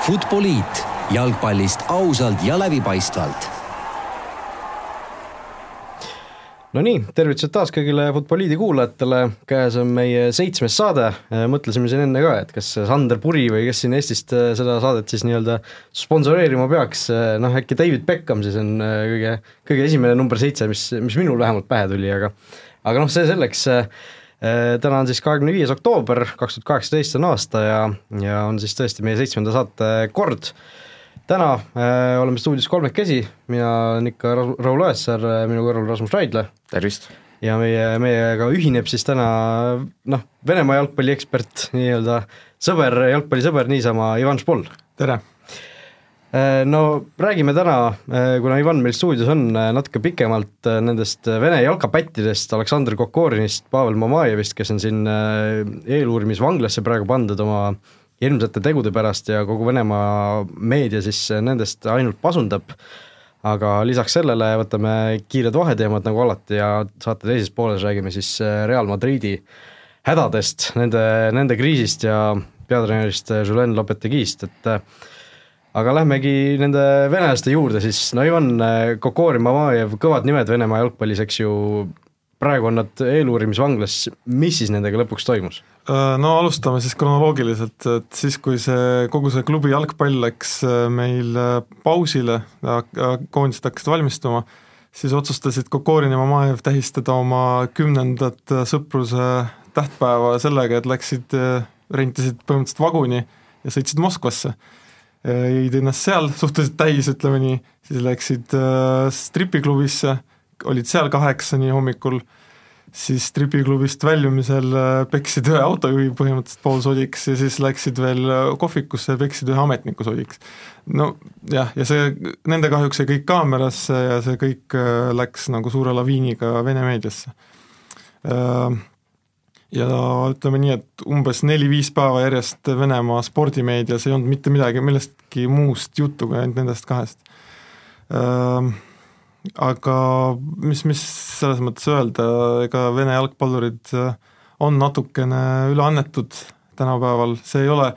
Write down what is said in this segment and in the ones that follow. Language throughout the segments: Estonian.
Futboliit jalgpallist ausalt ja läbipaistvalt. No nii, tervitused taas kõigile Futboliidi kuulajatele, käes on meie seitsmes saade, mõtlesime siin enne ka, et kas Sander Puri või kes siin Eestist äh, seda saadet siis nii-öelda sponsoreerima peaks, äh, noh äkki David Beckham siis on äh, kõige, kõige esimene number seitse, mis, mis minul vähemalt pähe tuli, aga aga noh, see selleks, täna on siis kahekümne viies oktoober, kaks tuhat kaheksateist on aasta ja, ja on siis tõesti meie seitsmenda saate kord täna äh, oleme stuudios kolmekesi, mina olen ikka Raul Oessar, äh, minu kõrval Rasmus Raidla. tervist! ja meie, meiega ühineb siis täna noh, Venemaa jalgpalliekspert, nii-öelda sõber, jalgpallisõber niisama, Ivan Špol. tere! Äh, no räägime täna, äh, kuna Ivan meil stuudios on, natuke pikemalt nendest Vene jalkapättidest, Aleksandr Kokorinist, Pavel Mamajevist, kes on siin eeluurimisvanglasse praegu pandud oma hirmsate tegude pärast ja kogu Venemaa meedia siis nendest ainult pasundab, aga lisaks sellele võtame kiired vaheteemad nagu alati ja saate teises pooles räägime siis äh, Real Madridi hädadest, nende, nende kriisist ja peatreenerist äh, Julen Lopetegist, et äh, aga lähmegi nende venelaste juurde siis, no Ivan Kokorin, Mamajev, kõvad nimed Venemaa jalgpallis, eks ju, praegu on nad eeluurimisvanglas, mis siis nendega lõpuks toimus? Äh, no alustame siis kronoloogiliselt, et siis, kui see, kogu see klubi jalgpall läks äh, meil äh, pausile koondised hakkasid valmistuma, siis otsustasid Kokorin ja Mamajev tähistada oma kümnendat sõpruse tähtpäeva sellega, et läksid, rentisid põhimõtteliselt vaguni ja sõitsid Moskvasse. Jõid ennast seal suhteliselt täis, ütleme nii, siis läksid stripiklubisse, olid seal kaheksani hommikul siis stripiklubist väljumisel äh, peksid ühe autojuhi põhimõtteliselt poolsodiks ja siis läksid veel äh, kohvikusse ja peksid ühe ametniku sodiks. no jah, ja see, nende kahjuks jäi kõik kaamerasse ja see kõik äh, läks nagu suure laviiniga Vene meediasse. Ja ütleme nii, et umbes neli-viis päeva järjest Venemaa spordimeedias ei olnud mitte midagi, millestki muust juttu kui ainult nendest kahest. Aga mis, mis selles mõttes öelda, ega Vene jalgpallurid äh, on natukene üleannetud tänapäeval, see ei ole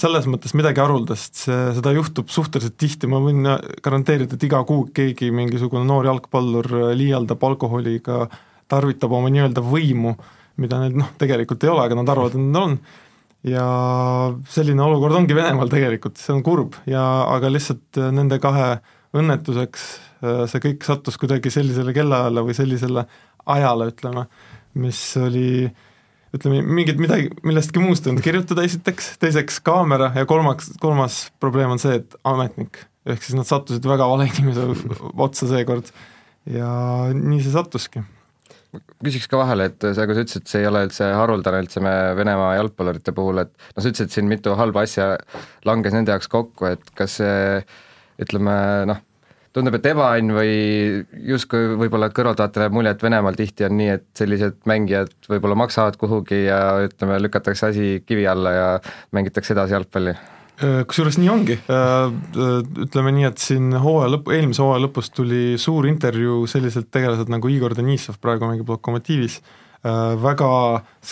selles mõttes midagi haruldast, see, seda juhtub suhteliselt tihti, ma võin garanteerida, et iga kuu keegi, mingisugune noor jalgpallur liialdab alkoholiga, tarvitab oma nii-öelda võimu, mida neil noh, tegelikult ei ole, aga nad arvavad, et nad on, ja selline olukord ongi Venemaal tegelikult, see on kurb. Ja aga lihtsalt nende kahe õnnetuseks Äh, see kõik sattus kuidagi sellisele kellaajale või sellisele ajale, ütleme, mis oli ütleme, mingit midagi, millestki muust ei olnud kirjutada esiteks, teiseks kaamera ja kolmaks, kolmas probleem on see, et ametnik, ehk siis nad sattusid väga vale inimese otsa seekord. Ja nii see sattuski küsiks ka vahele, et sa, kui sa ütlesid, see ei ole üldse haruldane üldse me Venemaa jalgpallurite puhul, et noh, sa ütlesid siin mitu halba asja langes nende jaoks kokku, et kas see ütleme noh, tundub, et ebaõnn või justkui võib-olla kõrvaltvaatajale jääb mulje, et Venemaal tihti on nii, et sellised mängijad võib-olla maksavad kuhugi ja ütleme, lükatakse asi kivi alla ja mängitakse edasi jalgpalli kusjuures nii ongi, äh, ütleme nii, et siin hooaja lõpp, eelmise hooaja lõpus tuli suur intervjuu selliselt tegelased nagu Igor Denissov, praegu mängib Lokomotiivis, äh, väga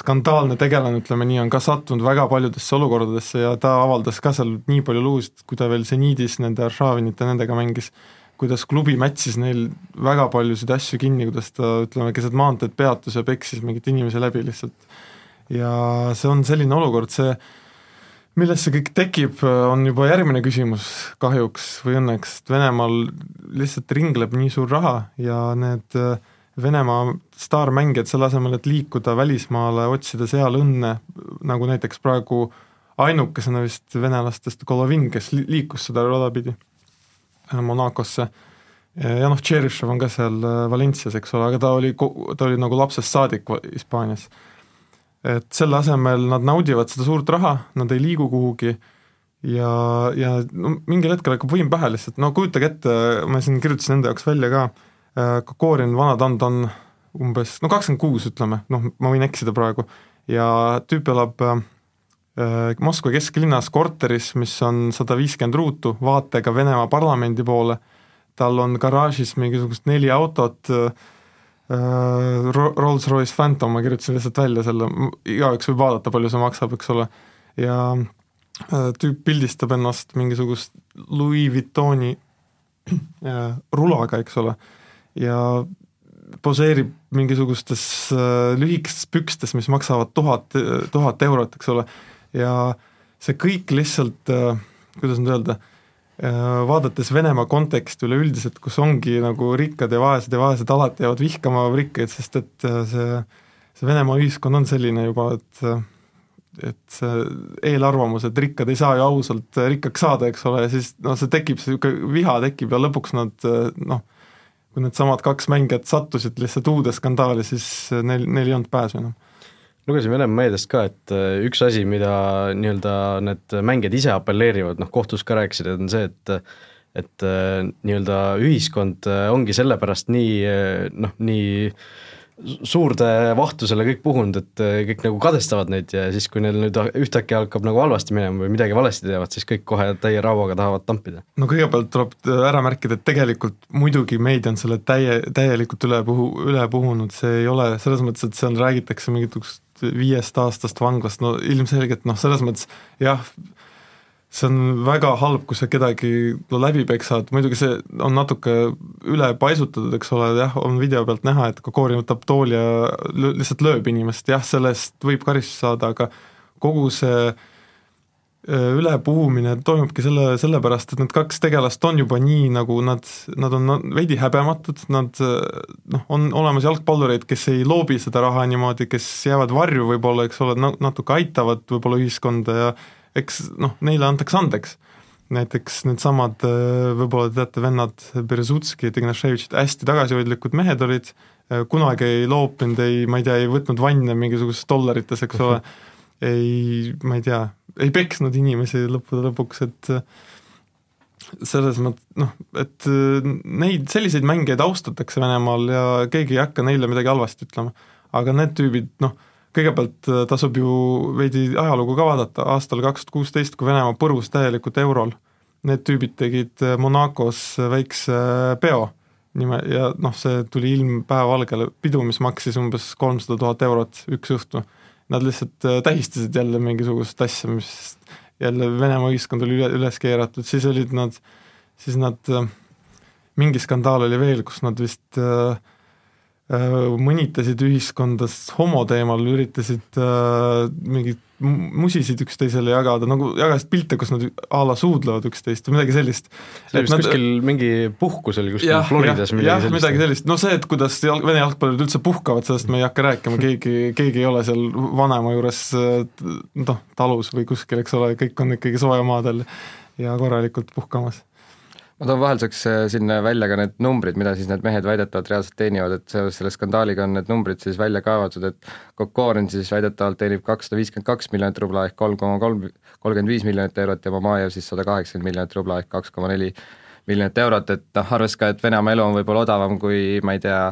skandaalne tegelane, ütleme nii, on ka sattunud väga paljudesse olukordadesse ja ta avaldas ka seal nii palju lugusid, kui ta veel seniidis nende Aršavinite nendega mängis kuidas klubi mätsis neil väga paljusid asju kinni, kuidas ta ütleme, keset maanteed peatus ja peksis mingit inimese läbi lihtsalt. ja see on selline olukord, see, millest see kõik tekib, on juba järgmine küsimus kahjuks või õnneks, et Venemaal lihtsalt ringleb nii suur raha ja need Venemaa staarmängijad selle asemel, et liikuda välismaale, otsida seal õnne, nagu näiteks praegu ainukesena vist venelastest Golovin, kes liikus seda rada pidi Äh, Monacosse. ja noh, Tšerišov on ka seal äh, Valencias, eks ole, aga ta oli, ta oli nagu lapsest saadik Hispaanias. Et selle asemel nad naudivad seda suurt raha, nad ei liigu kuhugi ja, ja no mingil hetkel hakkab võim pähe lihtsalt, no kujutage ette, ma siin kirjutasin enda jaoks välja ka, äh, Kokorin, vana ta on, ta on umbes no kakskümmend kuus, ütleme, noh, ma võin eksida praegu, ja tüüp elab äh, Äh, Moskva kesklinnas korteris, mis on sada viiskümmend ruutu, vaatega Venemaa parlamendi poole, tal on garaažis mingisugust neli autot, äh, Rolls-Royce Phantom, ma kirjutasin lihtsalt välja selle, igaüks võib vaadata, palju see maksab, eks ole, ja äh, tüüp pildistab ennast mingisugust Louis Vuittoni äh, rulaga, eks ole, ja poseerib mingisugustes lühikestes pükstes, mis maksavad tuhat, tuhat eurot, eks ole, ja see kõik lihtsalt, kuidas nüüd öelda, vaadates Venemaa konteksti üleüldiselt, kus ongi nagu rikkad ja vaesed ja vaesed alati jäävad vihkama rikkaid, sest et see, see Venemaa ühiskond on selline juba, et et see eelarvamus, et rikkad ei saa ju ausalt rikkaks saada, eks ole, ja siis noh, see tekib, niisugune viha tekib ja lõpuks nad noh, kui needsamad kaks mängijat sattusid lihtsalt uude skandaali, siis neil, neil ei olnud pääsu enam lugesin Venemaa meediast ka, et äh, üks asi, mida nii-öelda need mängijad ise apelleerivad, noh kohtus ka rääkisid, on see, et et äh, nii-öelda ühiskond äh, ongi sellepärast nii noh, nii suurde vahtusele kõik puhunud, et kõik nagu kadestavad neid ja siis, kui neil nüüd ühtäkki hakkab nagu halvasti minema või midagi valesti teevad, siis kõik kohe täie rauaga tahavad tampida. no kõigepealt tuleb ära märkida, et tegelikult muidugi meedia on selle täie, täielikult üle puhu, üle puhunud, see ei ole selles mõttes, et seal räägitakse mingitest viiest aastast vanglast, no ilmselgelt noh, selles mõttes jah, see on väga halb, kui sa kedagi no, läbi peksad, muidugi see on natuke üle paisutatud, eks ole, jah, on video pealt näha, et Kokorin võtab tooli ja lihtsalt lööb inimest, jah, selle eest võib karistust saada, aga kogu see äh, ülepuhumine toimubki selle, sellepärast, et need kaks tegelast on juba nii, nagu nad, nad on veidi häbematud, nad noh, on olemas jalgpallureid, kes ei loobi seda raha niimoodi, kes jäävad varju võib-olla, eks ole, natuke aitavad võib-olla ühiskonda ja eks noh, neile antakse andeks. näiteks needsamad, äh, võib-olla teate, vennad Berezutski, Ignaševitšid, hästi tagasihoidlikud mehed olid, äh, kunagi ei loopinud, ei, ma ei tea, ei võtnud vanne mingisugustes dollarites, eks ole, ei, ma ei tea, ei peksnud inimesi lõppude lõpuks, et äh, selles mõttes noh, et neid, selliseid mängijaid austatakse Venemaal ja keegi ei hakka neile midagi halvasti ütlema. aga need tüübid, noh, kõigepealt äh, tasub ju veidi ajalugu ka vaadata, aastal kaks tuhat kuusteist, kui Venemaa põrus täielikult eurol, need tüübid tegid äh, Monacos väikse äh, peo nime ja noh, see tuli ilm päevavalgele, pidu, mis maksis umbes kolmsada tuhat eurot üks õhtu. Nad lihtsalt tähistasid jälle mingisugust asja, mis jälle Venemaa ühiskond oli üle, üles keeratud, siis olid nad, siis nad, mingi skandaal oli veel, kus nad vist äh, Äh, mõnitasid ühiskonda homo teemal, üritasid äh, mingeid musisid üksteisele jagada, nagu jagasid pilte, kus nad a la suudlevad üksteist või midagi sellist. see oli vist kuskil mingi puhkus oli kuskil jah, Floridas midagi jah, sellist. midagi sellist, no see, et kuidas jalg, vene jalgpallurid üldse puhkavad, sellest me ei hakka rääkima, keegi, keegi ei ole seal vanema juures noh, talus või kuskil, eks ole, kõik on ikkagi soojamaadel ja korralikult puhkamas ma toon vahelduseks äh, sinna välja ka need numbrid, mida siis need mehed väidetavalt reaalselt teenivad, et seoses selle skandaaliga on need numbrid siis välja kaevatud, et Kokorin siis väidetavalt teenib kakssada viiskümmend kaks miljonit rubla ehk kolm koma kolm, kolmkümmend viis miljonit eurot ja Mamajev siis sada kaheksakümmend miljonit rubla ehk kaks koma neli miljonit eurot, et noh, arvestades ka, et Venemaa elu on võib-olla odavam kui ma ei tea,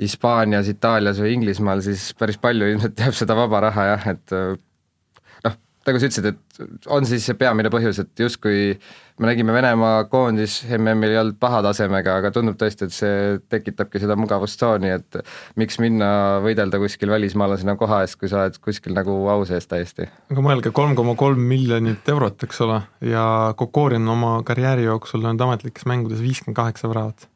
Hispaanias, Itaalias või Inglismaal, siis päris palju ilmselt jääb seda vaba raha jah, et nagu sa ütlesid, et on siis see peamine põhjus, et justkui me nägime Venemaa koondis MM-il ei olnud paha tasemega, aga tundub tõesti, et see tekitabki seda mugavustsooni, et miks minna võidelda kuskil välismaalasena koha eest, kui sa oled kuskil nagu au sees täiesti. aga mõelge, kolm koma kolm miljonit eurot, eks ole, ja Kokorin oma karjääri jooksul löönud ametlikes mängudes viiskümmend kaheksa väravat.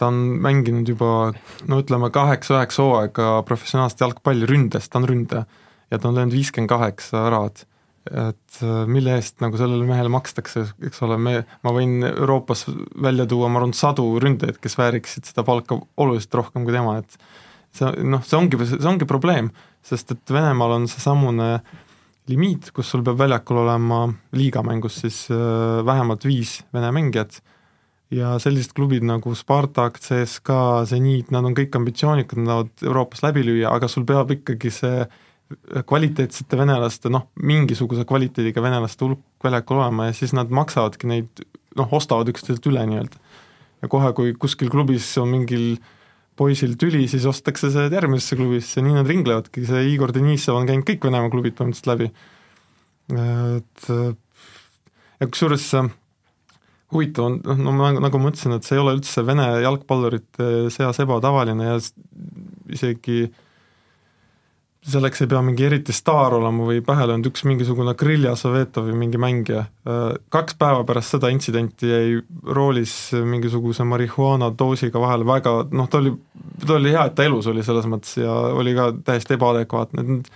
ta on mänginud juba no ütleme, kaheksa-üheksa hooaega professionaalset jalgpalli ründes, ta on ründaja ja ta on löönud viiskümmend kaheksa väravat. et äh, mille eest nagu sellele mehele makstakse, eks ole, me, ma võin Euroopas välja tuua, ma arvan, sadu ründajaid, kes vääriksid seda palka oluliselt rohkem kui tema, et see noh, see ongi, see ongi probleem, sest et Venemaal on seesamune limiit, kus sul peab väljakul olema liigamängus siis äh, vähemalt viis Vene mängijat ja sellised klubid nagu Spartak, CSKA, Zeniit, nad on kõik ambitsioonikad, nad tahavad Euroopas läbi lüüa, aga sul peab ikkagi see kvaliteetsete venelaste, noh, mingisuguse kvaliteediga venelaste hulk väljakul olema ja siis nad maksavadki neid, noh, ostavad üksteiselt üle nii-öelda. ja kohe, kui kuskil klubis on mingil poisil tüli, siis ostakse see järgmisesse klubisse, nii nad ringlevadki, see Igor Denissov on käinud kõik Venemaa klubid põhimõtteliselt läbi. et ja kusjuures huvitav on, noh, no ma nagu ma ütlesin, et see ei ole üldse Vene jalgpallurite seas ebatavaline ja isegi äh, selleks ei pea mingi eriti staar olema või pähe löönud üks mingisugune Grilja Sovetov või mingi mängija. Kaks päeva pärast seda intsidenti jäi roolis mingisuguse marihuaana doosiga vahele väga, noh, ta oli, ta oli hea, et ta elus oli selles mõttes ja oli ka täiesti ebaadekvaatne, et need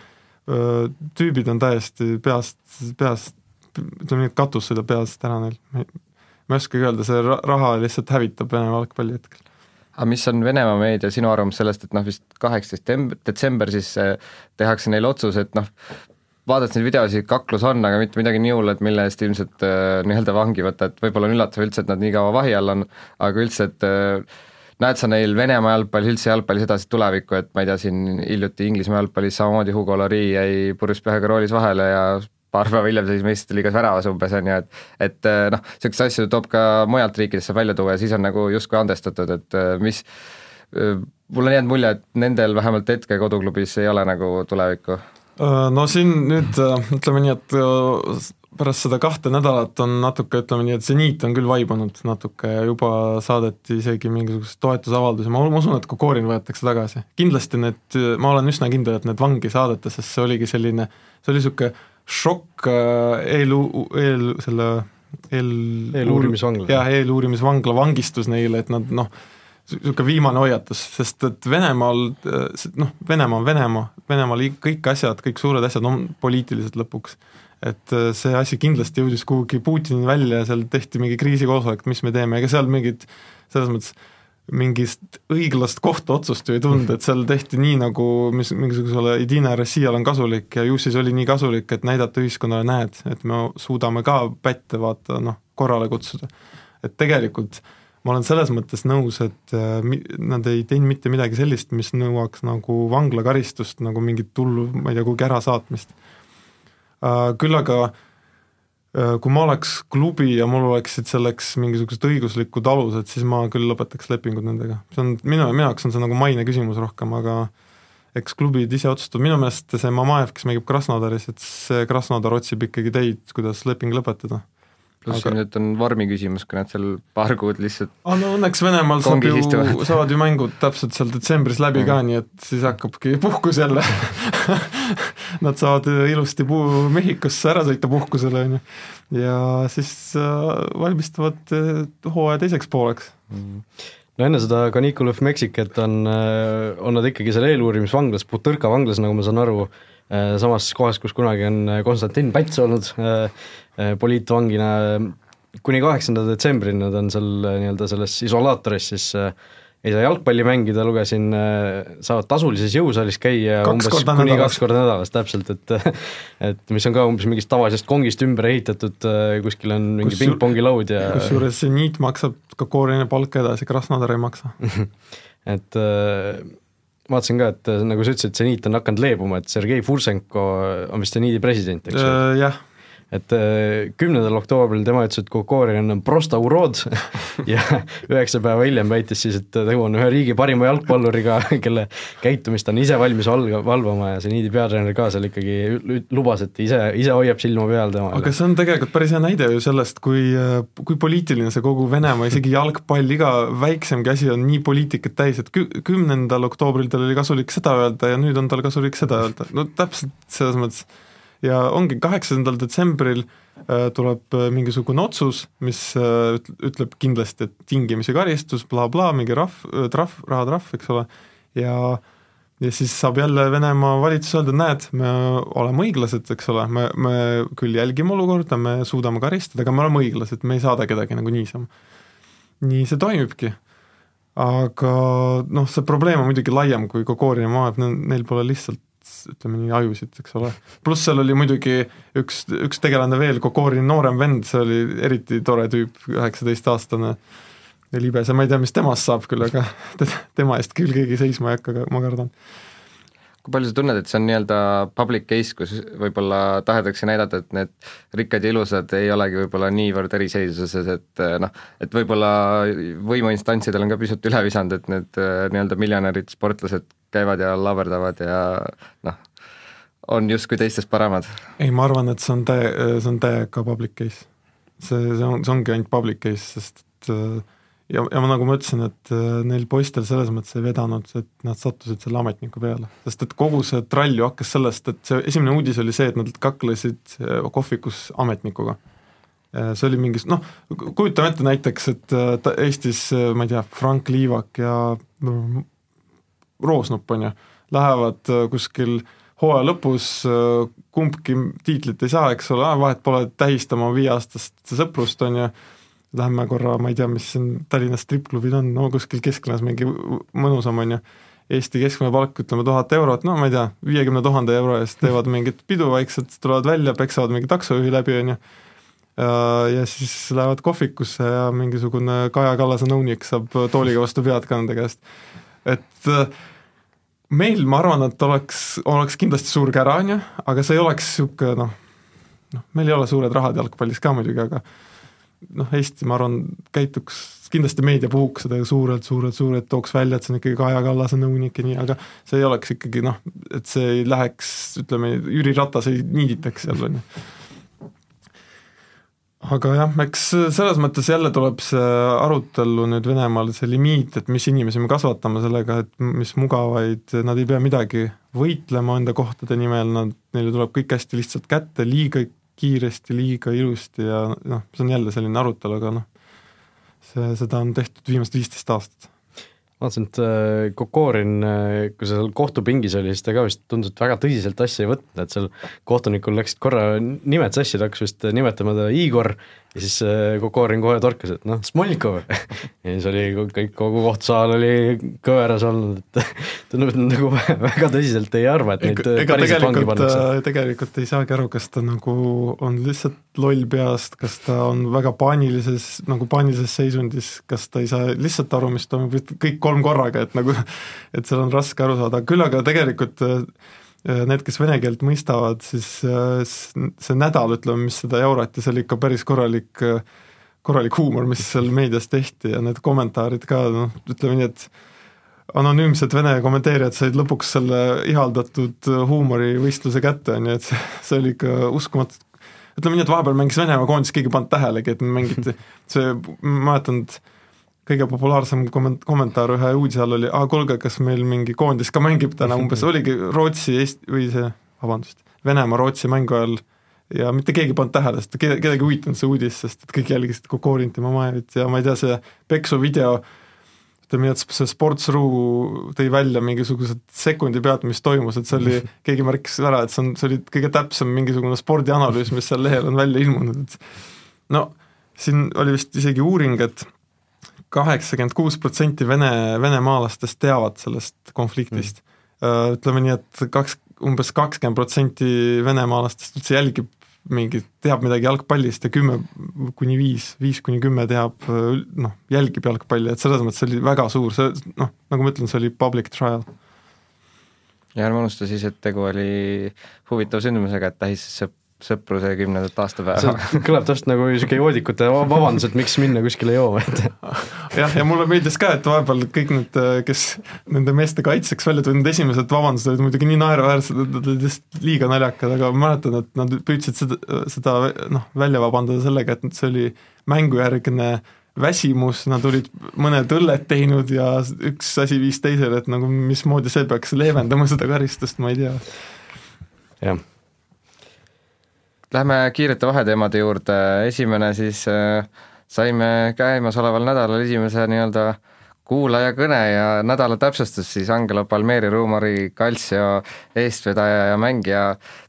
tüübid on täiesti peast, peast, ütleme nii, et katus sõidab peast ära neil. ma ei oskagi öelda, see raha lihtsalt hävitab Vene jalgpalli hetkel aga mis on Venemaa meedia sinu arvamus sellest, et noh, vist kaheksateist detsember siis äh, tehakse neil otsus, et noh, vaadates neid videosid, kaklus on, aga mitte midagi nii hullu, et mille eest ilmselt äh, nii-öelda vangi võtta, et võib-olla on üllatav üldse, et nad nii kaua vahi all on, aga üldse, et äh, näed sa neil Venemaa jalgpallis, üldse jalgpallis edasi tulevikku, et ma ei tea, siin hiljuti Inglismaa jalgpallis samamoodi Hugo Lloris jäi purjus peaga roolis vahele ja paar päeva hiljem seisis meistrite liigas väravas umbes, on ju, et et eh, noh, niisuguseid asju toob ka mujalt riikidest saab välja tuua ja siis on nagu justkui andestatud, et eh, mis eh, mul on jäänud mulje, et nendel vähemalt hetke koduklubis ei ole nagu tulevikku. No siin nüüd ütleme nii, et pärast seda kahte nädalat on natuke, ütleme nii, et seniit on küll vaibunud natuke ja juba saadeti isegi mingisuguseid toetusavaldusi, ma usun, et Kokorin võetakse tagasi. kindlasti need, ma olen üsna kindel, et need vangi saadeti, sest see oligi selline, see oli niisugune šokk äh, eel, eel, selle eel eeluurimisvangla. jah, eeluurimisvangla vangistus neile, et nad noh, niisugune viimane hoiatus, sest et Venemaal äh, noh, Venemaa on Venemaa, Venemaal kõik asjad, kõik suured asjad on poliitilised lõpuks. et äh, see asi kindlasti jõudis kuhugi Putinini välja ja seal tehti mingi kriisikoosolek, mis me teeme, ega seal mingit selles mõttes mingist õiglast kohtuotsust ju ei tulnud, et seal tehti nii, nagu mis mingisugusele Idina Rossijale on kasulik ja ju siis oli nii kasulik, et näidata ühiskonnale, näed, et me suudame ka pätte vaata noh, korrale kutsuda. et tegelikult ma olen selles mõttes nõus, et äh, nad ei teinud mitte midagi sellist, mis nõuaks nagu vanglakaristust, nagu mingit hullu, ma ei tea, kuhugi ärasaatmist äh,. Küll aga Äh, kui ma oleks klubi ja mul oleksid selleks mingisugused õiguslikud alused, siis ma küll lõpetaks lepingud nendega. see on, minu, minu jaoks on see nagu maine küsimus rohkem, aga eks klubid ise otsustavad, minu meelest see Mamajev, kes mängib Krasnodaris, et see Krasnodar otsib ikkagi teid, kuidas leping lõpetada pluss aga... nüüd on vormi küsimus, kui nad seal paar kuud lihtsalt ah, no õnneks Venemaal saab ju, saavad ju mängud täpselt seal detsembris läbi mm. ka, nii et siis hakkabki puhkus jälle. Nad saavad ilusti puu-, Mehhikosse ära sõita puhkusele, on ju, ja siis äh, valmistuvad äh, hooaja teiseks pooleks. Mm. No enne seda Caniculum Mexicat on, äh, on nad ikkagi seal eeluurimisvanglas, Butõrka vanglas, nagu ma saan aru, samas kohas, kus kunagi on Konstantin Päts olnud Äh, poliitvangina kuni kaheksanda detsembrini nad on seal äh, nii-öelda selles isolaatoris, siis äh, ei saa jalgpalli mängida, lugesin, saavad tasulises jõusaalis käia kaks umbes kuni nädalas. kaks korda nädalas, täpselt, et et mis on ka umbes mingist tavalisest kongist ümber ehitatud, kuskil on mingi pingpongilaud ja kusjuures Zeniit maksab ka koorine palka edasi, Krasnodar ei maksa et vaatasin ka, et nagu sa ütlesid, Zeniit on hakanud leebuma, et Sergei Fursenko on vist Zeniidi president, eks ju? Jah et äh, kümnendal oktoobril tema ütles, et Kokorin on prosta urod ja üheksa päeva hiljem väitis siis, et tegu on ühe riigi parima jalgpalluriga, kelle käitumist on ise valmis valga, valvama ja see Niidi peatreener ka seal ikkagi lubas, et ise, ise hoiab silma peal temal. aga see on tegelikult päris hea näide ju sellest, kui, kui poliitiline see kogu Venemaa, isegi jalgpall, iga väiksemgi asi on nii poliitikat täis, et kü-, kümnendal oktoobril tal oli kasulik seda öelda ja nüüd on tal kasulik seda öelda, no täpselt selles mõttes ja ongi kaheksandal detsembril äh, tuleb äh, mingisugune otsus, mis äh, ütleb kindlasti, et tingimisi karistus bla,, blablabla, mingi rahv, trahv, rahatrahv, eks ole, ja ja siis saab jälle Venemaa valitsus öelda, et näed, me oleme õiglased, eks ole, me, me küll jälgime olukorda, me suudame karistada, aga me oleme õiglased, me ei saada kedagi nagu niisama. nii see toimibki. aga noh, see probleem on muidugi laiem kui Kokorin ja Maaev, neil pole lihtsalt ütleme nii, ajusid, eks ole. pluss seal oli muidugi üks, üks tegelane veel, Kokorini noorem vend, see oli eriti tore tüüp, üheksateistaastane ja libes ja ma ei tea, mis temast saab küll, aga tema eest küll keegi seisma ei hakka, ma kardan kui palju sa tunned, et see on nii-öelda public case, kus võib-olla tahetakse näidata, et need rikkad ja ilusad ei olegi võib-olla niivõrd eriseisuses, et noh, et võib-olla võimuinstantsidel on ka pisut üle visanud, et need nii-öelda miljonärid, sportlased käivad ja laverdavad ja noh, on justkui teistest paremad. ei, ma arvan, et see on täie, see on täiega public case. see, see on, see ongi ainult public case, sest äh, ja, ja ma nagu ma ütlesin, et äh, neil poistel selles mõttes ei vedanud, et nad sattusid selle ametniku peale. sest et kogu see trall ju hakkas sellest, et see esimene uudis oli see, et nad kaklesid äh, kohvikus ametnikuga. See oli mingi, noh, kujutame ette näiteks, et Eestis, ma ei tea, Frank Liivak ja Roosnup, on ju, lähevad kuskil hooaja lõpus, kumbki tiitlit ei saa, eks ole, vahet pole, tähistama viieaastast sõprust, on ju, lähme korra, ma ei tea, mis siin Tallinnas strippklubid on, no kuskil kesklinnas mingi mõnusam, on ju, Eesti keskmine palk, ütleme tuhat eurot, no ma ei tea, viiekümne tuhande euro eest teevad mingit pidu vaikselt, tulevad välja, peksavad mingi taksojuhi läbi, on ju, ja siis lähevad kohvikusse ja mingisugune Kaja Kallase nõunik saab tooliga vastu pead ka nende käest. Et äh, meil, ma arvan, et oleks, oleks kindlasti suur kära, on ju, aga see ei oleks niisugune noh, noh, meil ei ole suured rahad jalgpallis ka muidugi, aga noh, Eesti, ma arvan, käituks, kindlasti meedia puhuks seda suurelt, suurelt, suurelt, tooks välja, et see on ikkagi Kaja Kallase nõunik ja nii, aga see ei oleks ikkagi noh, et see ei läheks, ütleme, Jüri Ratas ei niiditaks seal, on ju aga jah, eks selles mõttes jälle tuleb see arutelu nüüd Venemaal, see limiit, et mis inimesi me kasvatame sellega, et mis mugavaid, nad ei pea midagi võitlema enda kohtade nimel, nad, neile tuleb kõik hästi lihtsalt kätte, liiga kiiresti, liiga ilusti ja noh, see on jälle selline arutelu, aga noh, see, seda on tehtud viimased viisteist aastat vaatasin, et äh, Kokorin, äh, kui seal kohtupingis oli, siis ta ka vist tundus, et väga tõsiselt asja ei võtnud, et seal kohtunikul läksid korra nimed sassi, ta hakkas vist nimetama ta Igor ja siis äh, Kokorin kohe torkas, et noh, Smolnikov ja siis oli kõik, kogu kohtusaal oli kõveras olnud, et tundub, et nad nagu väga tõsiselt ei arva, et neid ega, päriselt vangi pannakse. Äh, tegelikult ei saagi aru, kas ta nagu on lihtsalt loll peast, kas ta on väga paanilises, nagu paanilises seisundis, kas ta ei saa lihtsalt aru, mis toimub, kõik kolm korraga, et nagu et seal on raske aru saada, küll aga tegelikult äh, Äh, need, kes vene keelt mõistavad, siis äh, see nädal, ütleme, mis seda jaurati, see oli ikka päris korralik, äh, korralik huumor, mis seal meedias tehti ja need kommentaarid ka, noh, ütleme nii, et anonüümsed vene kommenteerijad said lõpuks selle ihaldatud huumorivõistluse kätte, on ju, et see, see oli ikka uskumatu, ütleme nii, et vahepeal mängis Venemaa koondis, keegi ei pannud tähelegi, et mängiti, see, ma mäletan, et kõige populaarsem komment-, kommentaar ühe uudise all oli, aa kuulge, kas meil mingi koondis ka mängib täna, umbes? Oligi Rootsi, Eesti või see, vabandust, Venemaa-Rootsi mängu ajal ja mitte keegi ei pannud tähele, sest kedagi ei huvitanud see uudis, sest et kõik jälgisid Kokorinit ja Mamajevit ja ma ei tea, see peksu video, ütleme nii, et see Sports.ru tõi välja mingisugused sekundi pealt, mis toimus, et see oli, keegi märkis ära, et see on, see oli kõige täpsem mingisugune spordianalüüs, mis seal lehel on välja ilmunud, et no siin oli vist isegi uuring, et kaheksakümmend kuus protsenti vene, venemaalastest teavad sellest konfliktist mm.. Ütleme nii, et kaks, umbes kakskümmend protsenti venemaalastest üldse jälgib mingi, teab midagi jalgpallist ja kümme kuni viis, viis kuni kümme teab noh, jälgib jalgpalli, et selles mõttes oli väga suur, see noh, nagu ma ütlen, see oli public trial. ja ärme unusta siis, et tegu oli huvitava sündmusega, et tähistas sõpruse kümnendat aastapäeva. kõlab täpselt nagu niisugune joodikute vabandus, et miks minna kuskile jooma, et jah, ja mulle meeldis ka, et vahepeal kõik need, kes nende meeste kaitseks välja tulid, need esimesed vabandused olid muidugi nii naeruväärsed, et nad olid lihtsalt liiga naljakad, aga ma mäletan, et nad püüdsid seda, seda noh, välja vabandada sellega, et see oli mängujärgne väsimus, nad olid mõned õlled teinud ja üks asi viis teisele, et nagu mismoodi see peaks leevendama seda karistust, ma ei tea. jah Lähme kiirete vaheteemade juurde, esimene siis äh, saime käimasoleval nädalal esimese nii-öelda kuulaja kõne ja nädala täpsustus siis Angelo Palmeri Ruumari Calcio eestvedaja ja mängija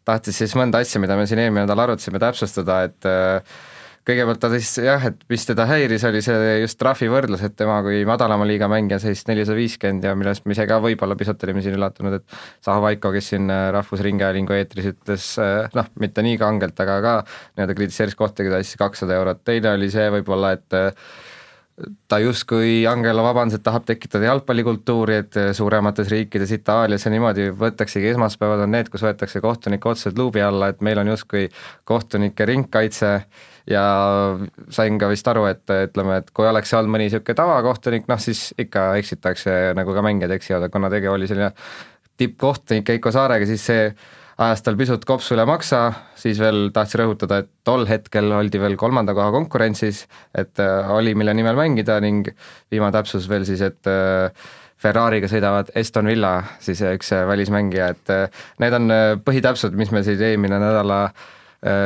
tahtis siis mõnda asja, mida me siin eelmine nädal arutasime, täpsustada, et äh, kõigepealt ta siis jah, et mis teda häiris, oli see just trahvi võrdlus, et tema kui madalama liiga mängija siis nelisada viiskümmend ja millest me ise ka võib-olla pisut olime siin üllatunud, et Zaha Vaiko, kes siin äh, Rahvusringhäälingu eetris ütles äh, noh, mitte nii kangelt, aga ka nii-öelda kritiseeris kohta, keda siis kakssada eurot, teine oli see võib-olla, et äh, ta justkui, Angelo vabandas, et tahab tekitada jalgpallikultuuri, et suuremates riikides, Itaalias ja niimoodi võtaksegi esmaspäevad on need, kus võetakse kohtunik otseselt luubi alla, et meil on justkui kohtunike ringkaitse ja sain ka vist aru, et ütleme, et kui oleks olnud mõni niisugune tavakohtunik, noh siis ikka eksitakse, nagu ka mängijad eksivad, aga kuna tegu oli selline tippkohtunik Heiko Saarega, siis see ajas tal pisut kopsu üle maksa, siis veel tahtsin rõhutada, et tol hetkel oldi veel kolmanda koha konkurentsis, et äh, oli, mille nimel mängida ning viimane täpsus veel siis, et äh, Ferrari'ga sõidavad Eston Villa, siis üks välismängija, et need on põhitäpsud, mis me siis eelmine nädala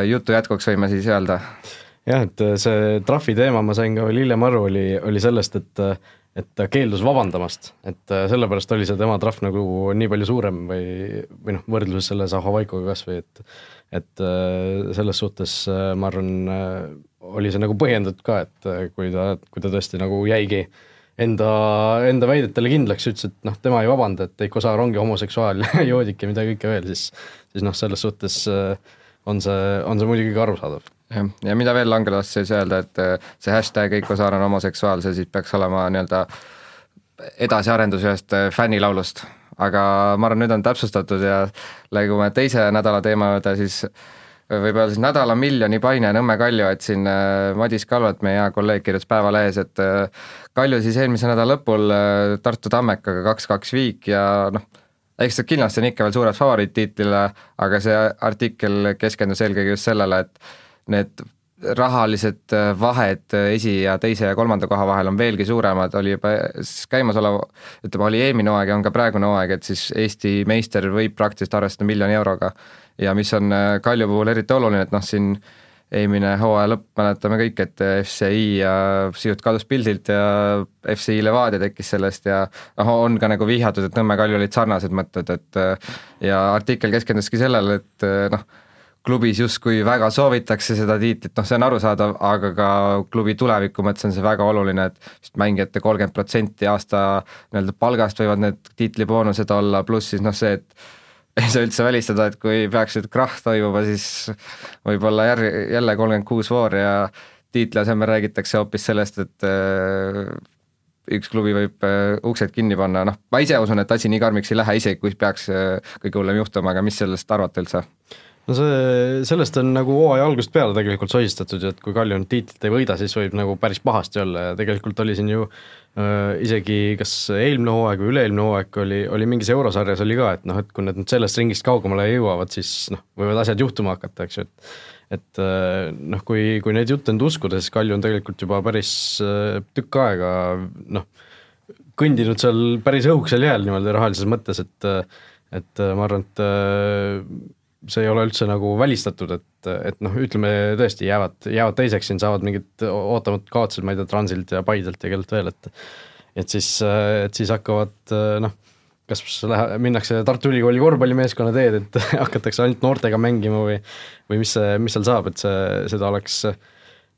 jutu jätkuks võime siis öelda. jah, et see trahvi teema ma sain ka veel hiljem aru, oli, oli sellest, et et ta keeldus vabandamast, et äh, sellepärast oli see tema trahv nagu nii palju suurem või, või noh, võrdluses selle Zahovaikoga kas või et et äh, selles suhtes äh, ma arvan, oli see nagu põhjendatud ka, et kui ta, kui ta tõesti nagu jäigi enda, enda väidetele kindlaks, ütles, et noh, tema ei vabanda, et Eiko Saar ongi homoseksuaal joodik ja mida kõike veel, siis siis noh, selles suhtes on see, on see muidugi ka arusaadav ja mida veel Langelas siis öelda, et äh, see hashtag Eiko Saar on homoseksuaal, see siis peaks olema nii-öelda edasiarendus ühest äh, fännilaulust. aga ma arvan, nüüd on täpsustatud ja liigume teise nädala teema juurde, siis võib öelda siis nädala miljoni paine Nõmme Kalju, et siin äh, Madis Kalvet, meie hea kolleeg, kirjutas Päevalehes, et Kalju siis eelmise nädala lõpul Tartu Tammekaga kaks-kaks viik ja noh, eks kindlasti on ikka veel suured favoriit tiitlile, aga see artikkel keskendus eelkõige just sellele, et need rahalised äh, vahed äh, esi- ja teise ja kolmanda koha vahel on veelgi suuremad, oli juba käimasolev, ütleme, oli eelmine hooaeg ja on ka praegune hooaeg, et siis Eesti meister võib praktiliselt arvestada miljoni euroga. ja mis on äh, Kalju puhul eriti oluline, et noh, siin eelmine hooaja lõpp, mäletame kõik, et FCI ja sisuliselt kadus pildilt ja FCI Levadia tekkis sellest ja noh, on ka nagu vihjatud, et Nõmme Kalju olid sarnased mõtted, et ja artikkel keskenduski sellele, et noh, klubis justkui väga soovitakse seda tiitlit, noh, see on arusaadav, aga ka klubi tuleviku mõttes on see väga oluline, et vist mängijate kolmkümmend protsenti aasta nii-öelda palgast võivad need tiitliboonused olla, pluss siis noh, see, et ei saa üldse välistada, et kui peaks nüüd krahh toimuma, siis võib-olla järg, jälle kolmkümmend kuus voor ja tiitli asemel räägitakse hoopis sellest, et äh, üks klubi võib äh, uksed kinni panna, noh, ma ise usun, et asi nii karmiks ei lähe, isegi kui peaks äh, kõige hullem juhtuma, aga mis sellest arvate üldse? No see, sellest on nagu hooaja algusest peale tegelikult sosistatud ju, et kui Kalju nüüd tiitlit ei võida, siis võib nagu päris pahasti olla ja tegelikult oli siin ju äh, isegi kas eelmine hooaeg või üle-eelmine hooaeg oli, oli mingis eurosarjas oli ka, et noh, et kui nad nüüd sellest ringist kaugemale jõuavad, siis noh, võivad asjad juhtuma hakata, eks ju, et et noh, kui, kui neid jutte nüüd uskuda, siis Kalju on tegelikult juba päris tükk aega noh, kõndinud seal päris õhukesel jääl niimoodi rahalises mõttes, et et ma arvan, et see ei ole üldse nagu välistatud, et, et noh, ütleme tõesti, jäävad, jäävad teiseks siin, saavad mingid ootamatud kaotused, ma ei tea, Transilt ja Paidelt ja kellelt veel, et et siis, et siis hakkavad noh, kas lähe-, minnakse Tartu Ülikooli korvpallimeeskonna teed, et hakatakse ainult noortega mängima või või mis see, mis seal saab, et see, seda oleks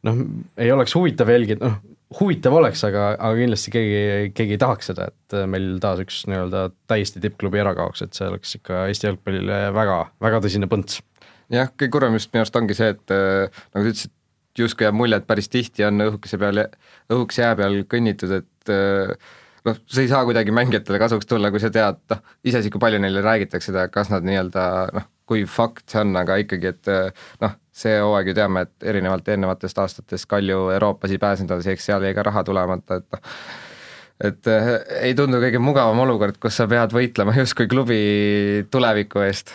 noh, ei oleks huvitav jälgida, noh, huvitav oleks, aga, aga kindlasti keegi, keegi ei tahaks seda, et meil taas üks nii-öelda täiesti tippklubi ära kaoks, et see oleks ikka Eesti jalgpallile väga, väga tõsine põnts. jah, kõige kurvem just minu arust ongi see, et äh, nagu sa ütlesid, justkui jääb mulje, et päris tihti on õhukese peal, õhukese jää peal kõnnitud, et äh, noh, see ei saa kuidagi mängijatele kasuks tulla, kui sa tead, noh, iseasi, kui palju neile räägitakse seda, kas nad nii-öelda noh, kui fakt see on, aga ikkagi, et noh, see hooaeg ju teame, et erinevalt eelnevatest aastatest Kalju Euroopas ei pääsenud, eks seal jäi ka raha tulemata, et noh, et äh, ei tundu kõige mugavam olukord, kus sa pead võitlema justkui klubi tuleviku eest.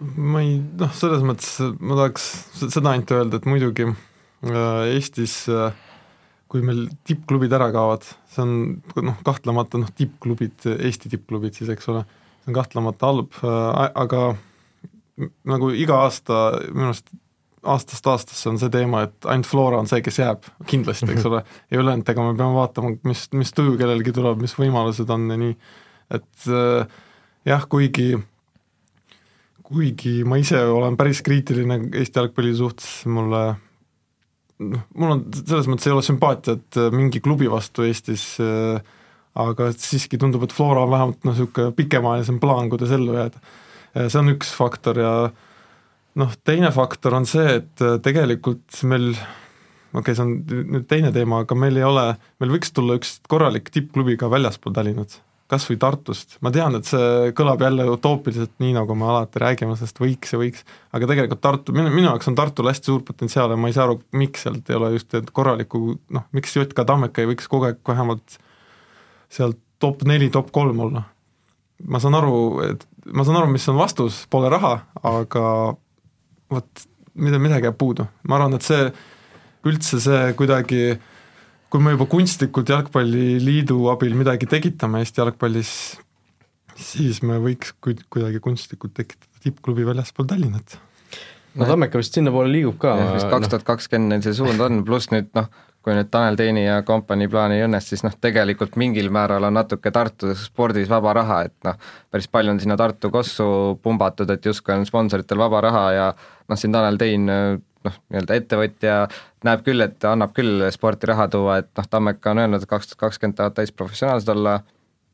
ma ei noh, selles mõttes ma tahaks seda ainult öelda, et muidugi äh, Eestis äh, kui meil tippklubid ära kaovad, see on noh, kahtlemata noh, tippklubid, Eesti tippklubid siis, eks ole, see on kahtlemata halb, aga nagu iga aasta minu arust aastast aastasse on see teema, et ainult Flora on see, kes jääb kindlasti, eks ole, ja ülejäänutega me peame vaatama, mis, mis tuju kellelgi tuleb, mis võimalused on ja nii, et äh, jah, kuigi kuigi ma ise olen päris kriitiline Eesti jalgpalli suhtes, mulle noh, mul on selles mõttes ei ole sümpaatiat äh, mingi klubi vastu Eestis äh,, aga siiski tundub, et Flora on vähemalt noh, niisugune pikemaajalisem plaan, kuidas ellu jääda. Äh, see on üks faktor ja äh, noh, teine faktor on see, et äh, tegelikult meil okei okay,, see on nüüd teine teema, aga meil ei ole, meil võiks tulla üks korralik tippklubi ka väljaspool Tallinnat, kas või Tartust, ma tean, et see kõlab jälle utoopiliselt, nii nagu me alati räägime, sest võiks ja võiks, aga tegelikult Tartu, minu, minu jaoks on Tartul hästi suur potentsiaal ja ma ei saa aru, miks sealt ei ole just korralikku noh, miks JK Tammeka ei võiks kogu aeg vähemalt sealt top neli, top kolm olla. ma saan aru, et ma saan aru, mis on vastus, pole raha, aga vot mida, midagi jääb puudu, ma arvan, et see üldse see kuidagi kui me juba kunstlikult Jalgpalliliidu abil midagi tekitame Eesti jalgpallis, siis me võiks kuidagi kunstlikult tekitada tippklubi väljaspool Tallinnat. No Tammeka vist sinnapoole liigub ka. vist kaks tuhat kakskümmend neil see suund on, pluss nüüd noh, kui nüüd Tanel Teini ja kompanii plaan ei õnnestu, siis noh, tegelikult mingil määral on natuke Tartu spordis vaba raha, et noh, päris palju on sinna Tartu kossu pumbatud, et justkui on sponsoritel vaba raha ja noh, siin Tanel Tein noh, nii-öelda ettevõtja näeb küll, et annab küll sporti raha tuua, et noh, Tammeka on öelnud, et kaks tuhat kakskümmend tahavad täisprofessionaalsed olla,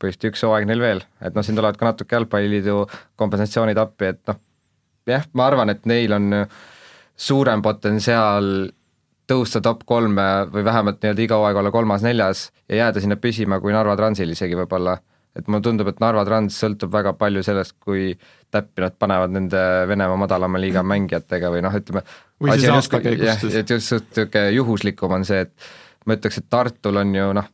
põhimõtteliselt üks hooaeg neil veel, et noh, siin tulevad ka natuke jalgpalliliidu kompensatsioonid appi, et noh, jah, ma arvan, et neil on suurem potentsiaal tõusta top kolme või vähemalt nii-öelda iga hooaeg olla kolmas-neljas ja jääda sinna püsima kui Narva Transil isegi võib-olla. et mulle tundub, et Narva Trans sõltub väga palju sellest, kui täppi nad panevad nende Venemaa madalama liiga mängijatega või noh, ütleme või siis aastakäigust siis. et just niisugune juhuslikum on see, et ma ütleks, et Tartul on ju noh,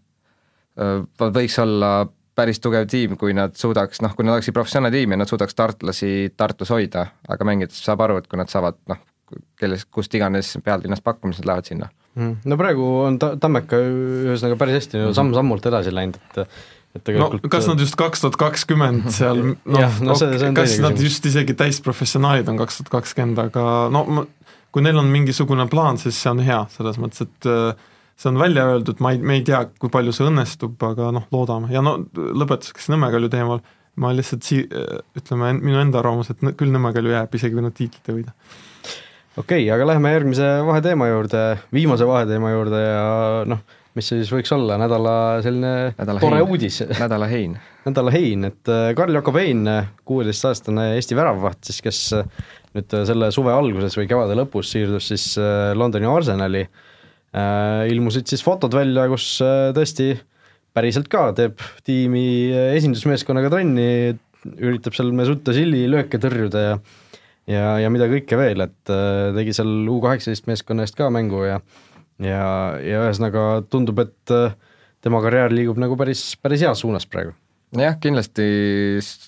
võiks olla päris tugev tiim, kui nad suudaks, noh, kui nad oleksid professionaalne tiim ja nad suudaks tartlasi Tartus hoida, aga mängijatest saab aru, et kui nad saavad noh, kellest, kust iganes peallinnast pakkumised lähevad sinna mm.. no praegu on ta-, Tammeka ühesõnaga päris hästi mm -hmm. samm-sammult edasi läinud, et et tegelikult no kas nad just kaks tuhat kakskümmend seal noh, no, see, see kas nad küsimus. just isegi täisprofessionaalid on kaks tuhat kakskümmend, aga no ma, kui neil on mingisugune plaan, siis see on hea, selles mõttes, et äh, see on välja öeldud, ma ei, me ei tea, kui palju see õnnestub, aga noh, loodame ja no lõpetuseks Nõmme Kalju teemal, ma lihtsalt sii-, ütleme, minu enda arvamus, et küll Nõmme Kalju jääb, isegi kui nad tiitlit ei võida. Okei okay,, aga lähme järgmise vaheteema juurde, viimase vaheteema juurde ja noh, mis siis võiks olla, nädala selline nädala tore hein. uudis. nädala hein. nädala hein, et äh, Karl-Jakob Hein, kuueteistaastane Eesti väravvaht siis, kes äh, nüüd äh, selle suve alguses või kevade lõpus siirdus siis Londoni Arsenali ilmusid siis fotod välja, kus tõesti päriselt ka teeb tiimi esindusmeeskonnaga trenni, üritab seal Mesut Özili lööke tõrjuda ja ja, ja mida kõike veel, et tegi seal U kaheksateist meeskonna eest ka mängu ja ja, ja ühesõnaga tundub, et tema karjäär liigub nagu päris, päris heas suunas praegu. jah, kindlasti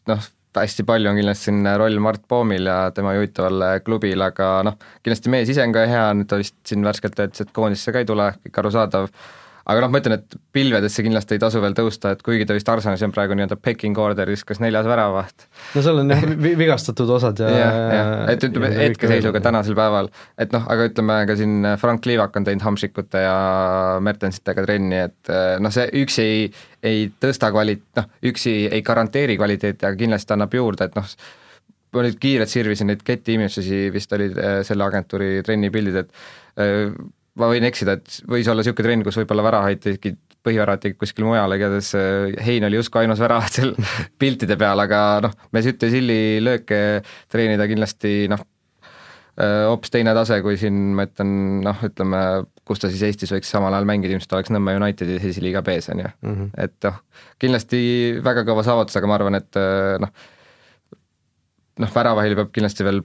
noh, hästi palju on kindlasti siin roll Mart Poomil ja tema juhitaval klubil, aga noh, kindlasti mees ise on ka hea, nüüd ta vist siin värskelt ütles, et koondisse ka ei tule, kõik arusaadav, aga noh, ma ütlen, et pilvedesse kindlasti ei tasu veel tõusta, et kuigi ta vist Arsenalis on praegu nii-öelda pecking order'is, kas neljas väravaht. no seal on jah vigastatud osad ja jah, jah, et ütleme hetkeseisuga tänasel päeval, et noh, aga ütleme ka siin Frank Liivak on teinud Hamšikute ja Mertensitega trenni, et eh, noh, see üksi ei, ei tõsta kvali-, noh, üksi ei garanteeri kvaliteeti, aga kindlasti annab juurde, et noh, ma nüüd kiirelt sirvisin neid Images'i, vist olid eh, selle agentuuri trennipildid, et ma võin eksida, et võis olla niisugune trenn, kus võib-olla väravaid tegid, põhiväravat tegid kuskil mujal, igatahes äh, Hein oli justkui ainus väravat seal piltide peal, aga noh, Mesut ja Silli lööke treenida kindlasti noh, äh, hoopis teine tase, kui siin ma ütlen noh, ütleme, kus ta siis Eestis võiks samal ajal mängida, ilmselt oleks Nõmme Unitedi esiliiga B-s, on ju. Mhm. et noh, kindlasti väga kõva saavutus, aga ma arvan, et äh, noh, noh, väravahil peab kindlasti veel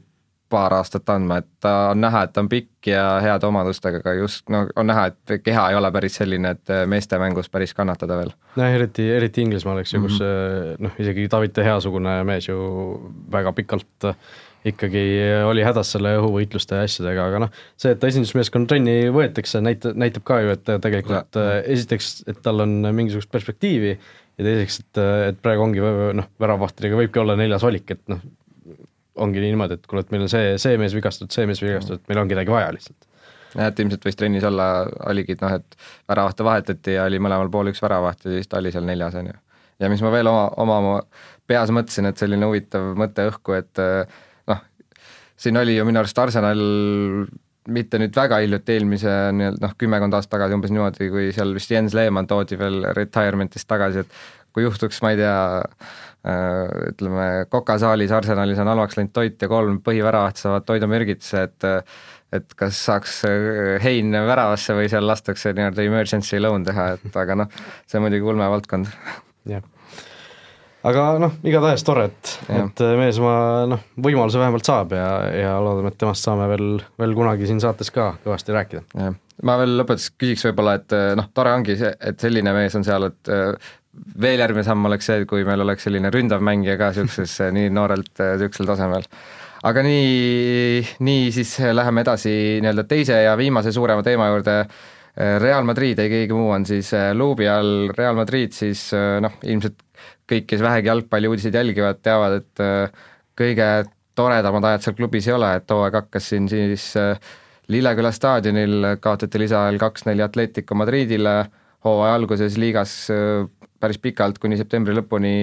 paar aastat andma, et ta on näha, et ta on pikk ja heade omadustega, aga just no on näha, et keha ei ole päris selline, et meeste mängus päris kannatada veel. nojah, eriti, eriti Inglismaal, eks ju, kus mm -hmm. noh, isegi David De Gea-sugune mees ju väga pikalt ikkagi oli hädas selle õhuvõitluste ja asjadega, aga noh, see, et ta esindusmeeskonna trenni võetakse, näitab, näitab ka ju, et tegelikult ja. esiteks, et tal on mingisugust perspektiivi ja teiseks, et, et praegu ongi noh, väravvahtidega võibki olla neljas valik, et noh, ongi niimoodi, et kuule, et meil on see, see mees vigastatud, see mees vigastatud, meil on kedagi vaja lihtsalt. jah, et ilmselt võis trennis olla, oligi, et noh, et väravahte vahetati ja oli mõlemal pool üks väravaht ja siis ta oli seal neljas, on ju. ja mis ma veel oma, oma peas mõtlesin, et selline huvitav mõte õhku, et noh, siin oli ju minu arust Arsenal mitte nüüd väga hiljuti, eelmise nii-öelda noh, kümmekond aastat tagasi umbes niimoodi, kui seal vist Jens Lehmann toodi veel retirement'ist tagasi, et kui juhtuks, ma ei tea, ütleme, kokasaalis Arsenalis on halvaks läinud toit ja kolm põhiväravaht saavad toidumürgituse, et et kas saaks äh, hein väravasse või seal lastakse nii-öelda emergency loan teha, et aga noh, see on muidugi ulmevaldkond. jah. aga noh, igatahes tore, et, et mees oma noh, võimaluse vähemalt saab ja, ja loodame, et temast saame veel, veel kunagi siin saates ka kõvasti rääkida. ma veel lõpetuseks küsiks võib-olla, et noh, tore ongi see, et selline mees on seal, et veel järgmine samm oleks see, kui meil oleks selline ründav mängija ka niisuguses nii noorelt niisugusel tasemel. aga nii, nii siis läheme edasi nii-öelda teise ja viimase suurema teema juurde, Real Madrid, ei keegi muu on siis luubi all, Real Madrid siis noh, ilmselt kõik, kes vähegi jalgpalliuudiseid jälgivad, teavad, et kõige toredamad ajad seal klubis ei ole, et hooaeg hakkas siin siis Lilleküla staadionil, kaotati lisaajal kaks-neli Atletico Madridile, hooaja alguses liigas päris pikalt, kuni septembri lõpuni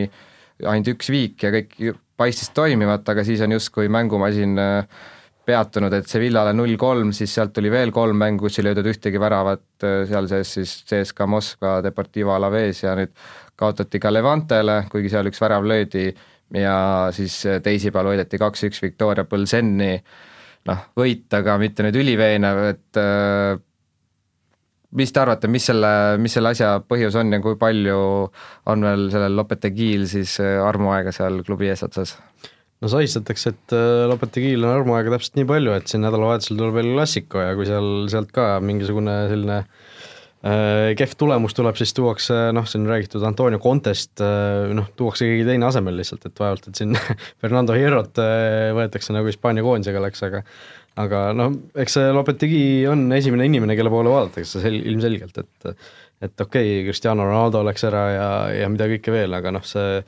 ainult üks viik ja kõik paistis toimivat, aga siis on justkui mängumasin äh, peatunud, et Sevillale null kolm, siis sealt tuli veel kolm mängu, kus ei löödud ühtegi väravat, äh, seal sees siis CSKA Moskva, Deportivo Alaves ja nüüd kaotati ka Levantele, kuigi seal üks värav löödi ja siis äh, teisipäeval võideti kaks-üks Victoria Põlseni, noh, võit, aga mitte nüüd üliveenev, et mis te arvate, mis selle, mis selle asja põhjus on ja kui palju on veel sellel Lopetegiil siis äh, armuaega seal klubi eesotsas? no sahistatakse, et äh, Lopetegiil on armuaega täpselt nii palju, et siin nädalavahetusel tuleb veel klassiko ja kui seal, sealt ka mingisugune selline äh, kehv tulemus tuleb, siis tuuakse noh, siin räägitud Antonio Contest äh,, noh, tuuakse keegi teine asemel lihtsalt, et vaevalt, et siin Fernando Hierrot äh, võetakse nagu Hispaania koondisega läks, aga aga noh, eks see Lopetegi on esimene inimene, kelle poole vaadatakse sel-, ilmselgelt, et et okei okay,, Cristiano Ronaldo läks ära ja, ja mida kõike veel, aga noh, see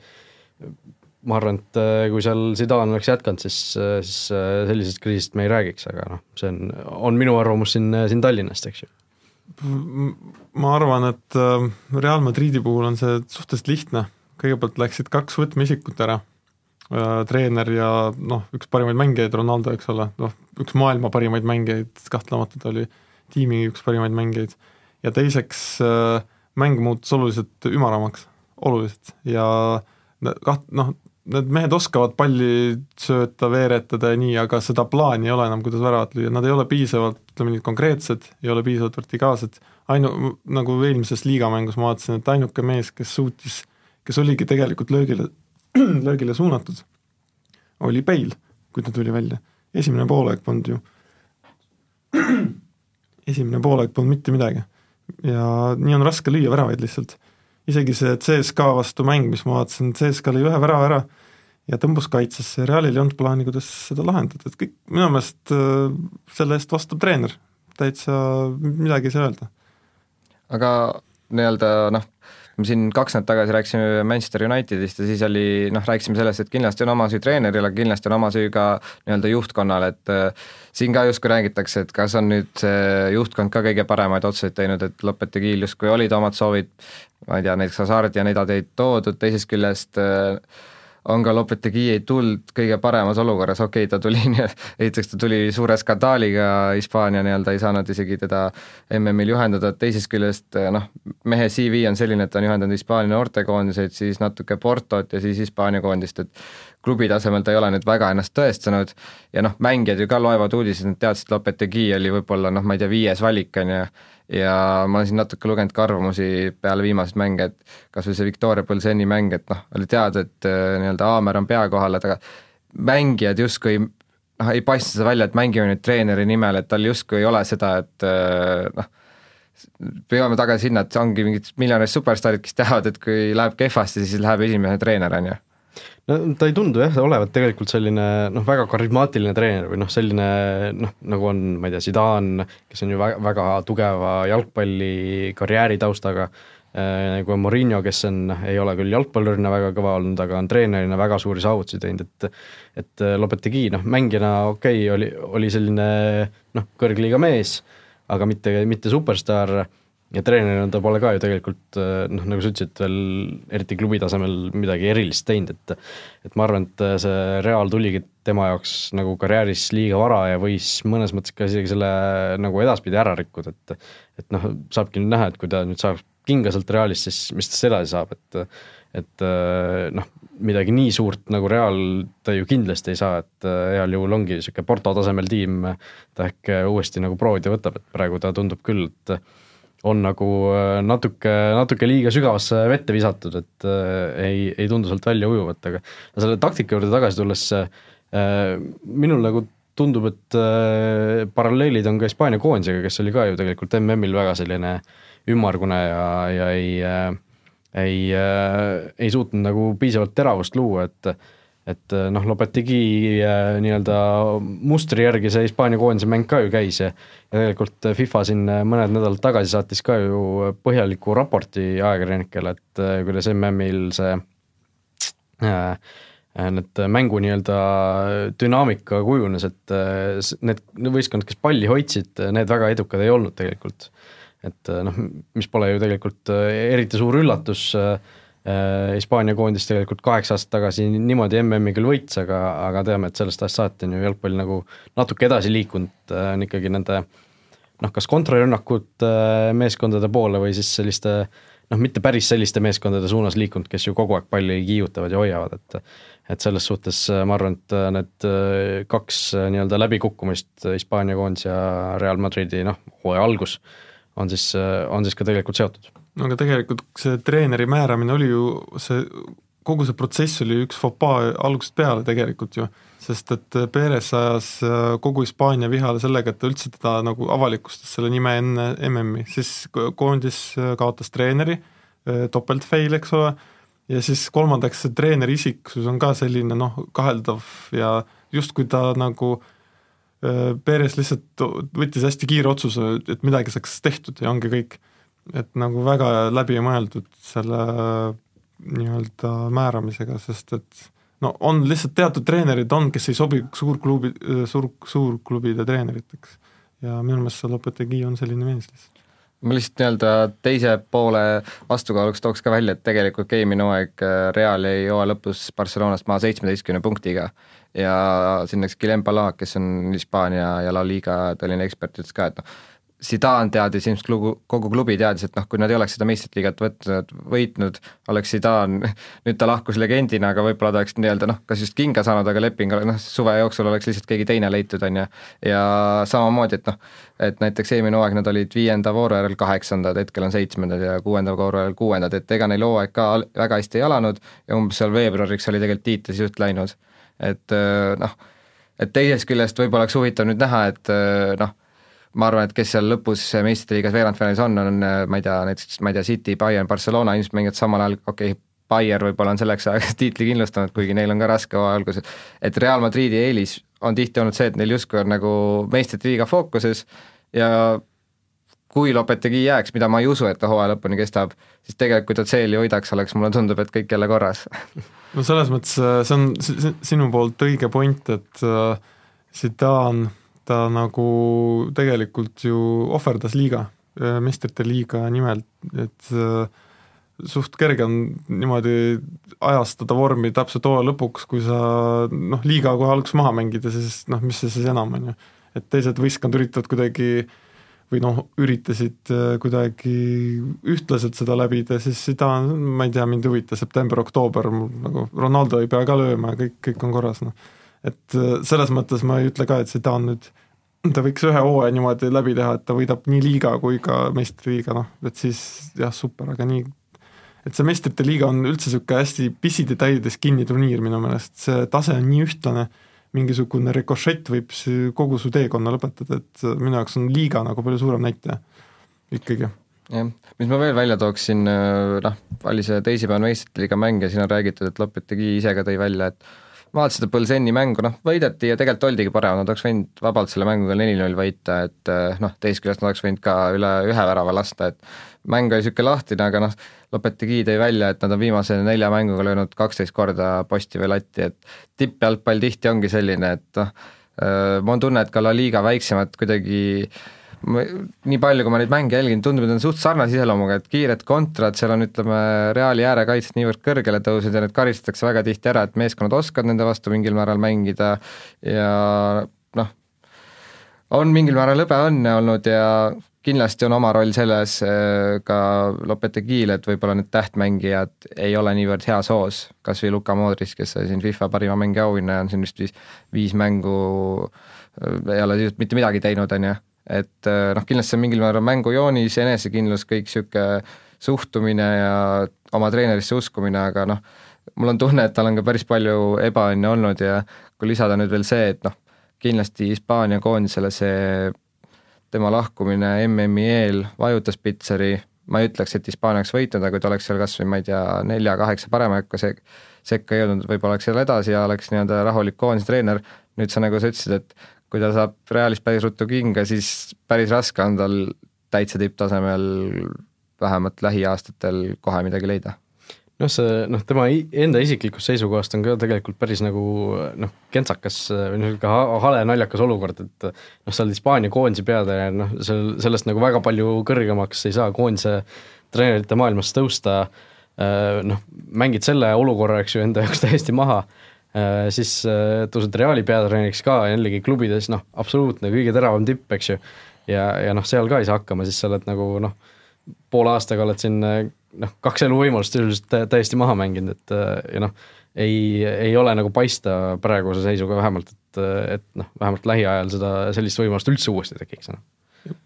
ma arvan, et äh, kui seal Zidane oleks jätkanud, siis, äh, siis äh, sellisest kriisist me ei räägiks, aga noh, see on, on minu arvamus siin, siin Tallinnast, eks ju. ma arvan, et Real Madridi puhul on see suhteliselt lihtne, kõigepealt läksid kaks võtmeisikut ära treener ja noh, üks parimaid mängijaid, Ronaldo, eks ole, noh, üks maailma parimaid mängijaid, kahtlemata ta oli tiimi üks parimaid mängijaid, ja teiseks äh, mäng muutus oluliselt ümaramaks, oluliselt, ja kaht-, noh, need mehed oskavad palli sööta, veeretada ja nii, aga seda plaani ei ole enam, kuidas väravat lüüa, nad ei ole piisavalt, ütleme nii, konkreetsed, ei ole piisavalt vertikaalsed, ainu-, nagu eelmises liigamängus ma vaatasin, et ainuke mees, kes suutis, kes oligi tegelikult löögile löögile suunatud, oli Bale, kui ta tuli välja. esimene poolaeg polnud ju, esimene poolaeg polnud mitte midagi. ja nii on raske lüüa väravaid lihtsalt. isegi see CSKA vastu mäng, mis ma vaatasin, CSKA lõi ühe värava ära ja tõmbus kaitsesse ja Realil ei olnud plaani, kuidas seda lahendada, et kõik, minu meelest äh, selle eest vastab treener, täitsa midagi ei saa öelda. aga nii-öelda noh, me siin kaks nädalat tagasi rääkisime Manchester Unitedist ja siis oli noh, rääkisime sellest, et kindlasti on oma süü treeneril, aga kindlasti on oma süü ka nii-öelda juhtkonnal, et äh, siin ka justkui räägitakse, et kas on nüüd see juhtkond ka kõige paremaid otsuseid teinud, et Lopetegiil justkui olid omad soovid, ma ei tea, näiteks Hasard ja neid ideid toodud, teisest küljest äh, on ka Lopetegi ei tulnud kõige paremas olukorras, okei okay,, ta tuli, esiteks ta tuli suure skandaaliga, Hispaania nii-öelda ei saanud isegi teda MM-il juhendada, teisest küljest noh, mehe CV on selline, et ta on juhendanud Hispaania noortekoondiseid, siis natuke Portot ja siis Hispaania koondist, et klubi tasemel ta ei ole nüüd väga ennast tõestanud. ja noh, mängijad ju ka loevad uudiseid, nad teadsid, et Lopetegi oli võib-olla noh, ma ei tea, viies valik, on ju, ja ma olen siin natuke lugenud ka arvamusi peale viimaseid mänge, et kas või see Victoria Põlseni mäng, et noh, oli teada, et äh, nii-öelda Aamer on pea kohal, et aga mängijad justkui noh, ei paista seda välja, et mängime nüüd treeneri nimel, et tal justkui ei ole seda, et äh, noh, peame tagasi sinna, et ongi mingid miljonärid superstaarid, kes teavad, et kui läheb kehvasti, siis läheb esimene treener, on ju no ta ei tundu jah olevat tegelikult selline noh, väga karismaatiline treener või noh, selline noh, nagu on, ma ei tea, Zidane, kes on ju väga, väga tugeva jalgpallikarjääri taustaga äh,, nagu on Murillo, kes on, ei ole küll jalgpallurina väga kõva olnud, aga on treenerina väga suuri saavutusi teinud, et et Lopetegi noh, mängijana okei okay,, oli, oli selline noh, kõrgliiga mees, aga mitte, mitte superstaar ja treenerina ta pole ka ju tegelikult äh, noh, nagu sa ütlesid, veel eriti klubi tasemel midagi erilist teinud, et et ma arvan, et see Real tuligi tema jaoks nagu karjääris liiga vara ja võis mõnes mõttes ka isegi selle nagu edaspidi ära rikkuda, et et noh, saabki nüüd näha, et kui ta nüüd saab kinga sealt Realist, siis mis tast edasi saab, et et äh, noh, midagi nii suurt nagu Real ta ju kindlasti ei saa, et äh, heal juhul ongi niisugune Porto tasemel tiim, ta ehk uuesti nagu proovida võtab, et praegu ta tundub küll, et on nagu äh, natuke, natuke liiga sügavasse vette visatud, et äh, ei, ei tundu sealt välja ujuvat, aga selle taktika juurde tagasi tulles äh,, minul nagu tundub, et paralleelid on ka Hispaania koondisega, kes oli ka ju tegelikult MM-il väga selline ümmargune ja, ja ei ei ei suutnud nagu piisavalt teravust luua, et et äh, noh, Lopetegi äh, nii-öelda mustri järgi see Hispaania koondise mäng ka ju käis ja ja tegelikult FIFA siin mõned nädalad tagasi saatis ka ju põhjaliku raporti ajakirjanikele, et kuidas MM-il see äh, need mängu nii-öelda dünaamika kujunes, et need võistkond, kes palli hoidsid, need väga edukad ei olnud tegelikult. et noh, mis pole ju tegelikult eriti suur üllatus Äh, Hispaania koondis tegelikult kaheksa aastat tagasi niimoodi MM-i küll võits, aga, aga teame, et sellest ajast saati on ju jalgpall nagu natuke edasi liikunud, äh, on ikkagi nende noh, kas kontrarünnakud äh, meeskondade poole või siis selliste noh, mitte päris selliste meeskondade suunas liikunud, kes ju kogu aeg palli kiigutavad ja hoiavad, et et selles suhtes ma arvan, et need kaks nii-öelda läbikukkumist, Hispaania koondis ja Real Madridi noh, hooaja algus, on siis, on siis ka tegelikult seotud no aga tegelikult see treeneri määramine oli ju see, kogu see protsess oli üks fopaa algusest peale tegelikult ju, sest et Perez ajas äh, kogu Hispaania vihale sellega, et ta üldse teda nagu avalikustas selle nime enne MM-i, siis koondis äh, kaotas treeneri, äh, topeltfail, eks ole, ja siis kolmandaks, see treeneri isiksus on ka selline noh, kaheldav ja justkui ta nagu Perez lihtsalt võttis hästi kiire otsuse, et midagi saaks tehtud ja ongi kõik et nagu väga läbimõeldud selle nii-öelda määramisega, sest et no on lihtsalt teatud treenerid on, kes ei sobi suurklubi, suur, suurklubide treeneriteks. ja minu meelest see Lopetegi on selline mees lihtsalt ma lihtsalt nii-öelda teise poole vastukaaluks tooks ka välja, et tegelikult eelmine hooaeg äh, Real jäi hooaja lõpus Barcelonast maha seitsmeteistkümne punktiga ja siin läks Guillem Pala, kes on Hispaania ja La Liga tõeline ekspert, ütles ka, et noh, Zidane teadis, ilmselt kogu, kogu klubi teadis, et noh, kui nad ei oleks seda meistriliigat võtnud, võitnud, oleks Zidane, nüüd ta lahkus legendina, aga võib-olla ta oleks nii-öelda noh, kas just kinga saanud, aga leping, noh, suve jooksul oleks lihtsalt keegi teine leitud, on ju. ja samamoodi, et noh, et näiteks eelmine hooaeg nad olid viienda vooru järel kaheksandad, hetkel on seitsmendad ja kuuenda vooru järel kuuendad, et ega neil hooaeg ka väga hästi ei alanud ja umbes seal veebruariks oli tegelikult tiitlis just läinud. et noh, et teisest küljest võib-olla oleks huvitav nüüd näha, et noh ma arvan, et kes seal lõpus meistriliigas veerandfinaalis on, on ma ei tea, näiteks ma ei tea, City, Bayern, Barcelona ilmselt mängivad samal ajal, okei okay,, Bayern võib-olla on selleks ajaks tiitli kindlustanud, kuigi neil on ka raske alguses, et Real Madridi eelis on tihti olnud see, et neil justkui on nagu meistrite liiga fookuses ja kui Lopetegi jääks, mida ma ei usu, et ta hooaja lõpuni kestab, siis tegelikult kui ta tseeli hoidaks, oleks, mulle tundub, et kõik jälle korras. No selles mõttes äh, see on sinu poolt õige point, et äh, Zidane ta nagu tegelikult ju ohverdas liiga, äh, meistrite liiga nimel, et äh, suht kerge on niimoodi ajastada vormi täpselt hooaja lõpuks, kui sa noh, liiga kohe alguses maha mängida, siis noh, mis see siis enam, on ju. et teised võistkond üritavad kuidagi või noh, üritasid äh, kuidagi ühtlaselt seda läbida, siis seda, ma ei tea, mind ei huvita, september-oktoober, nagu Ronaldo ei pea ka lööma ja kõik, kõik on korras, noh et äh, selles mõttes ma ei ütle ka, et seda on nüüd, ta võiks ühe hooaja niimoodi läbi teha, et ta võidab nii liiga kui ka meistriliiga, noh, et siis jah, super, aga nii, et see meistrite liiga on üldse niisugune hästi pisidetailides kinni turniir minu meelest, see tase on nii ühtlane, mingisugune rikošett võib kogu su teekonna lõpetada, et minu jaoks on liiga nagu palju suurem näitaja ikkagi. Jah, mis ma veel välja tooksin, noh, oli see teisipäevane meistrite liiga mäng ja siin on räägitud, et Lopetegi ise ka tõi välja, et vaatasin seda Põlseni mängu, noh, võideti ja tegelikult oldigi paremad, nad oleks võinud vabalt selle mänguga neli-null võita, et eh, noh, teisest küljest nad oleks võinud ka üle ühe värava lasta, et mäng oli niisugune lahtine, aga noh, Lopetegi tõi välja, et nad on viimase nelja mänguga löönud kaksteist korda posti või latti, et tippjalgpall tihti ongi selline, et noh, eh, mul on tunne, et ka La Liga väiksemad kuidagi äh, ma, nii palju, kui ma neid mänge jälgin, tundub, et on suht sarnase iseloomuga, et kiired kontrad, seal on ütleme, Reali äärekaitsed niivõrd kõrgele tõusnud ja need karistatakse väga tihti ära, et meeskonnad oskavad nende vastu mingil määral mängida ja noh, on mingil määral hõbeõnne olnud ja kindlasti on oma roll selles äh, ka Lopetegil, et võib-olla need tähtmängijad ei ole niivõrd heas hoos, kas või Luka Modric, kes sai siin FIFA parima mängija auhinna ja on siin vist viis, viis mängu äh, ei ole just mitte midagi teinud, on ju et äh, noh, kindlasti see on mingil määral mängujoonis, enesekindlus, kõik niisugune suhtumine ja oma treenerisse uskumine, aga noh, mul on tunne, et tal on ka päris palju ebaõnne olnud ja kui lisada nüüd veel see, et noh, kindlasti Hispaania koondisele see tema lahkumine MM-i eel vajutas Pitseri, ma ei ütleks, et Hispaania oleks võitnud, aga kui ta oleks seal kas või ma ei tea, nelja-kaheksa parema sekka se-, sekka jõudnud, võib-olla oleks seal edasi ja oleks nii-öelda rahulik koondise treener, nüüd sa nagu sa ütlesid, et kui ta saab Realist päris ruttu kinga, siis päris raske on tal täitsa tipptasemel vähemalt lähiaastatel kohe midagi leida. noh, see noh, tema enda isiklikust seisukohast on ka tegelikult päris nagu noh, kentsakas või niisugune hale naljakas olukord, et noh, sa oled Hispaania koondise peatreener, noh, sel-, sellest nagu väga palju kõrgemaks ei saa koondise treenerite maailmas tõusta, noh, mängid selle olukorra, eks ju, enda jaoks täiesti maha, siis tõused Reali peatreeneriks ka jällegi klubides noh, absoluutne kõige teravam tipp, eks ju, ja, ja noh, seal ka ei saa hakkama, siis sa oled nagu noh, poole aastaga oled siin noh, kaks eluvõimalust sisuliselt täiesti maha mänginud, et ja noh, ei, ei ole nagu paista praeguse seisuga vähemalt, et, et noh, vähemalt lähiajal seda, sellist võimalust üldse uuesti tekiks, noh.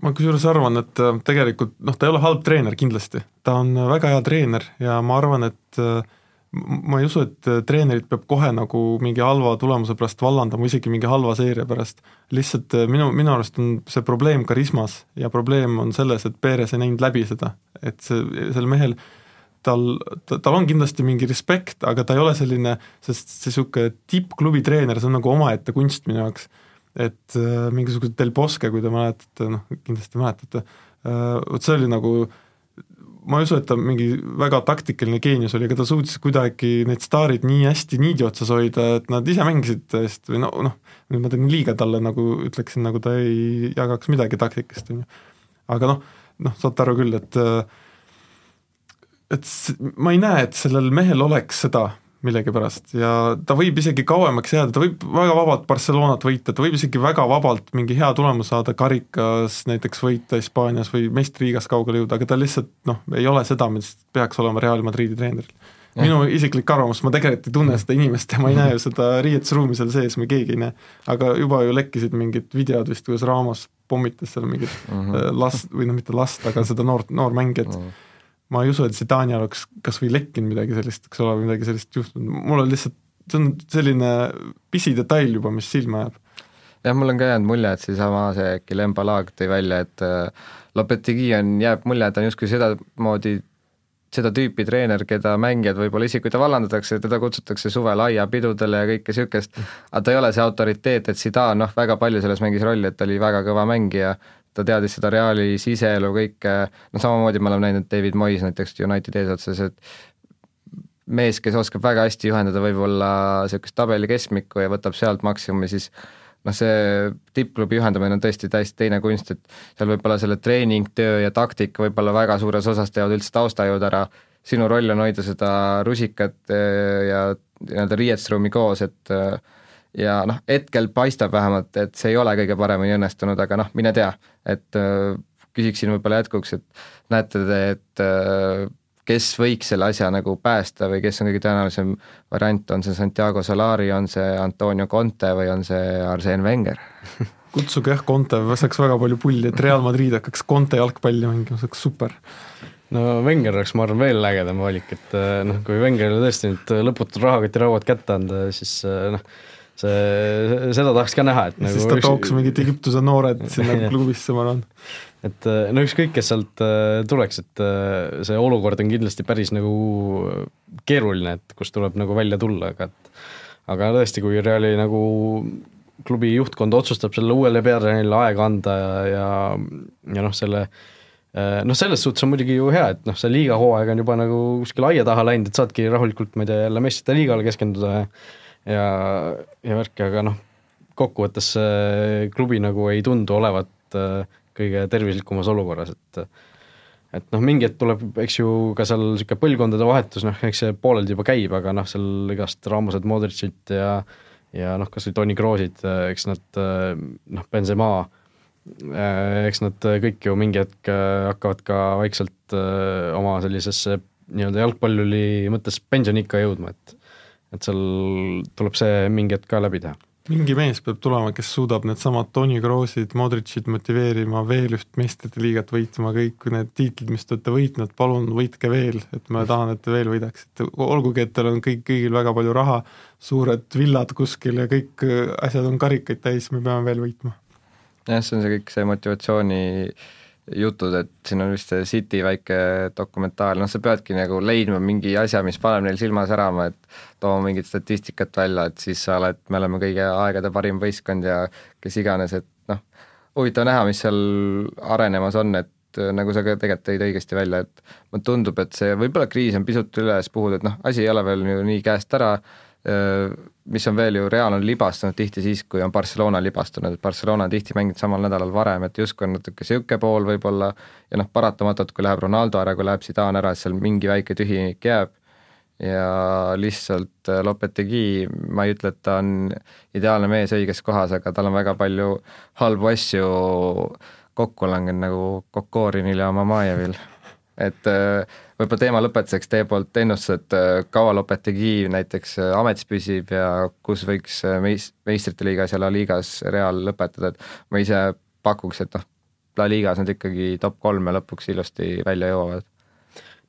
Ma kusjuures arvan, et äh, tegelikult noh, ta ei ole halb treener kindlasti, ta on väga hea treener ja ma arvan, et äh, ma ei usu, et äh, treenerit peab kohe nagu mingi halva tulemuse pärast vallandama, isegi mingi halva seeria pärast. lihtsalt äh, minu, minu arust on see probleem karismas ja probleem on selles, et Perez ei näinud läbi seda, et see, sel mehel tal, tal on kindlasti mingi respekt, aga ta ei ole selline, sest see niisugune tippklubi treener, see on nagu omaette kunst minu jaoks. et äh, mingisugused Del Bosque, kui te mäletate, noh kindlasti mäletate äh,, vot see oli nagu äh, ma ei usu, et ta mingi väga taktikaline geenius oli, aga ta suutis kuidagi need staarid nii hästi niidi otsas hoida, et nad ise mängisid tõesti või no noh, nüüd ma tegin liiga talle, nagu ütleksin, nagu ta ei jagaks midagi taktikast, on ju. aga noh, noh, saate aru küll, et et ma ei näe, et sellel mehel oleks seda, millegipärast ja ta võib isegi kauemaks jääda, ta võib väga vabalt Barcelonat võita, ta võib isegi väga vabalt mingi hea tulemuse saada karikas näiteks võita Hispaanias või meistriliigas kaugele jõuda, aga ta lihtsalt noh, ei ole seda, mis peaks olema Real Madridi treeneril. minu isiklik arvamus, ma tegelikult ei tunne seda inimest ja ma ei näe seda riietusruumi seal sees, me keegi ei näe. aga juba ju lekkisid mingid videod vist, kuidas Ramos pommitas seal mingit mm -hmm. last või noh, mitte last, aga seda noort, noormängijat mm. -hmm ma ei usu, et Zidane oleks kas või lekkinud midagi sellist, eks ole, või midagi sellist juhtunud, mul on lihtsalt, see on selline pisidetail juba, mis silma jääb. jah, mul on ka jäänud mulje, et seesama see Guillem Balag tõi välja, et äh, Lopetegi on, jääb mulje, et on justkui sedamoodi, seda tüüpi treener, keda mängijad võib-olla isegi kui ta vallandatakse, teda kutsutakse suvel aiapidudele ja kõike niisugust, aga ta ei ole see autoriteet, et Zidane noh, väga palju selles mängis rolli, et ta oli väga kõva mängija ta teadis seda Reali siseelu kõike, noh samamoodi me oleme näinud David Moyes näiteks Unitedi eesotsas, et mees, kes oskab väga hästi juhendada võib-olla niisugust tabeli keskmikku ja võtab sealt maksimumi, siis noh, see tippklubi juhendamine on tõesti täiesti teine kunst, et seal võib-olla selle treeningtöö ja taktika võib-olla väga suures osas teevad üldse taustajõud ära, sinu roll on hoida seda rusikat eh, ja nii-öelda riietusruumi koos, et äh, ja noh, hetkel paistab vähemalt, et see ei ole kõige paremini õnnestunud, aga noh, mine tea, et äh, küsiksin võib-olla jätkuks, et näete te, et äh, kes võiks selle asja nagu päästa või kes on kõige tõenäolisem variant, on see Santiago Solari, on see Antonio Conte või on see Arsene Wenger? Kutsuge jah, Conte, saaks väga palju pulli, et Real Madrid hakkaks Conte jalgpalli mängima, see oleks super. No Wenger oleks, ma arvan, veel ägedam valik, et äh, noh, kui Wengerile tõesti nüüd lõputud rahakotirauad kätte anda, siis noh, see, seda tahaks ka näha, et nagu siis ta üks... tooks mingid Egiptuse noored sinna klubisse, ma arvan. et äh, no ükskõik, kes sealt äh, tuleks, et see olukord on kindlasti päris nagu keeruline, et kust tuleb nagu välja tulla, aga et aga tõesti, kui Reali nagu klubi juhtkond otsustab selle uuele peatreenerile aega anda ja, ja, ja noh, selle noh, selles suhtes on muidugi ju hea, et noh, see liigahooaeg on juba nagu kuskile aia taha läinud, et saadki rahulikult, ma ei tea, jälle meistrite liigale keskenduda ja ja, ja värki, aga noh, kokkuvõttes see klubi nagu ei tundu olevat äh, kõige tervislikumas olukorras, et et noh, mingi hetk tuleb, eks ju, ka seal niisugune põlvkondade vahetus, noh, eks see pooleldi juba käib, aga noh, seal igast Ramosed, Modricid ja ja noh, kas või Toni Kroosid, eks nad noh, Benzema, eks nad kõik ju mingi hetk hakkavad ka vaikselt oma sellisesse nii-öelda jalgpalluri mõttes pensioniikka jõudma, et et seal tuleb see mingi hetk ka läbi teha mingi mees peab tulema, kes suudab needsamad Toni Kroosid, Modritšid motiveerima veel üht meistrite liigat võitma, kõik need tiitlid, mis te olete võitnud, palun võitke veel, et ma tahan, et te veel võidaksite, olgugi, et teil on kõik, kõigil väga palju raha, suured villad kuskil ja kõik asjad on karikaid täis, me peame veel võitma. jah, see on see kõik see motivatsiooni jutud, et siin on vist see City väike dokumentaal, noh sa peadki nagu leidma mingi asja, mis paneb neil silma särama, et tooma mingit statistikat välja, et siis sa oled, me oleme kõigi aegade parim võistkond ja kes iganes, et noh, huvitav näha, mis seal arenemas on, et nagu sa ka tegelikult tõid õigesti välja, et mulle tundub, et see võib-olla kriis on pisut üles puhunud, et noh, asi ei ole veel ju nii käest ära, mis on veel ju, Real on libastunud tihti siis, kui on Barcelona libastunud, et Barcelona on tihti mänginud samal nädalal varem, et justkui on natuke niisugune pool võib-olla ja noh, paratamatult, kui läheb Ronaldo ära, kui läheb Zidane ära, siis seal mingi väike tühimik jääb ja lihtsalt äh, Lopetegi, ma ei ütle, et ta on ideaalne mees õiges kohas, aga tal on väga palju halbu asju kokku langenud, nagu Kokorinil ja Mamajevil. et äh, võib-olla teema lõpetuseks teie poolt ennustus, et äh, kaua Lopetegi näiteks äh, ametis püsib ja kus võiks äh, meis-, meistrite liigas ja La Ligas Real lõpetada, et ma ise pakuks, et noh, La Ligas nad ikkagi top kolme lõpuks ilusti välja jõuavad.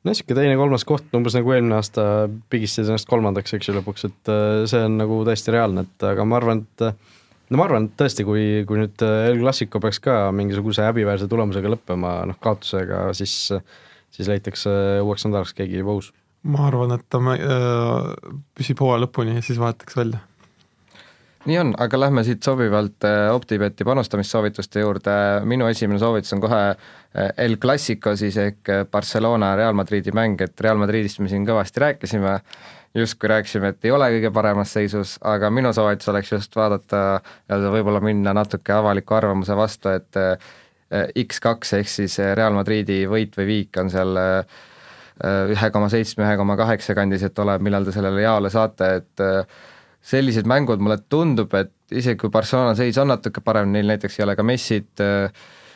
no niisugune teine-kolmas koht, umbes nagu eelmine aasta pigistasid ennast kolmandaks, eks ju, lõpuks, et see on nagu täiesti reaalne, et aga ma arvan, et no ma arvan, et tõesti, kui, kui nüüd El Clasico peaks ka mingisuguse häbiväärse tulemusega lõppema, noh kaotusega, siis siis leitakse uueks nädalaks keegi juba uus. ma arvan, et ta äh, püsib hooaja lõpuni ja siis vahetatakse välja. nii on, aga lähme siit sobivalt äh, OpTibeti panustamissoovituste juurde, minu esimene soovitus on kohe äh, El Clasico siis ehk Barcelona Real Madridi mäng, et Real Madridist me siin kõvasti rääkisime, justkui rääkisime, et ei ole kõige paremas seisus, aga minu soovitus oleks just vaadata ja võib-olla minna natuke avaliku arvamuse vastu, et Äh, X2 ehk siis äh, Real Madridi võit või viik on seal äh, ühe koma seitsme, ühe koma kaheksa kandis, et oleneb, millal te sellele jaole saate, et sellised mängud mulle tundub, et isegi kui Barcelona seis on natuke parem, neil näiteks ei ole ka Messit,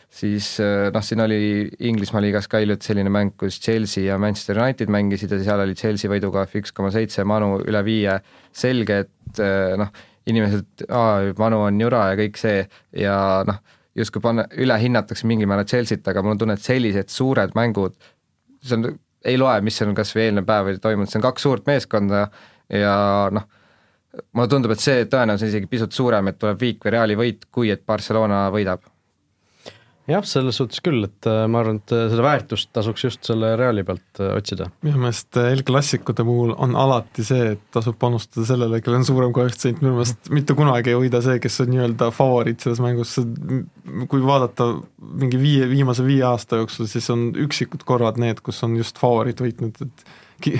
siis noh, siin oli Inglismaa liigas ka hiljuti selline mäng, kus Chelsea ja Manchester United mängisid ja seal oli Chelsea võidukahv üks koma seitse, Manu üle viie, selge, et noh, inimesed, aa, Manu on jura ja kõik see ja noh, justkui panna, ülehinnatakse mingil määral Chelsea't, aga mul on tunne, et sellised suured mängud, see on, ei loe, mis on kas või eelmine päev oli toimunud, see on kaks suurt meeskonda ja noh, mulle tundub, et see tõenäosus on isegi pisut suurem, et tuleb viik või Reali võit, kui et Barcelona võidab jah, selles suhtes küll, et äh, ma arvan, et äh, seda väärtust tasuks just selle Reali pealt äh, otsida. minu meelest El Clasicute puhul on alati see, et tasub panustada sellele, kellel on suurem koefitsient, minu meelest mitte kunagi ei võida see, kes on nii-öelda favoriit selles mängus, kui vaadata mingi viie, viimase viie aasta jooksul, siis on üksikud korrad need, kus on just favoriit võitnud, et ki-,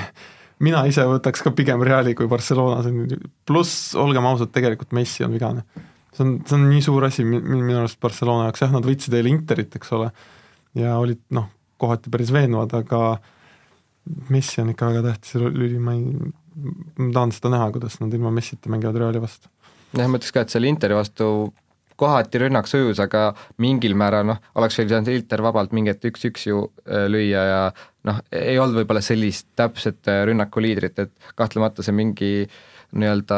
mina ise võtaks ka pigem Reali kui Barcelona, pluss, olgem ausad, tegelikult Messi on vigane see on, see on nii suur asi minu arust Barcelona jaoks, jah, nad võitsid eile Interit, eks ole, ja olid noh, kohati päris veenvad, aga Messi on ikka väga tähtis lüli, ma ei, ma tahan seda näha, kuidas nad ilma Messita mängivad Reali vastu. jah, ma ütleks ka, et selle Interi vastu kohati rünnak sujus, aga mingil määral noh, oleks võinud saanud Inter vabalt mingi hetk üks-üks ju äh, lüüa ja noh, ei olnud võib-olla sellist täpset äh, rünnakuliidrit, et kahtlemata see mingi äh, nii-öelda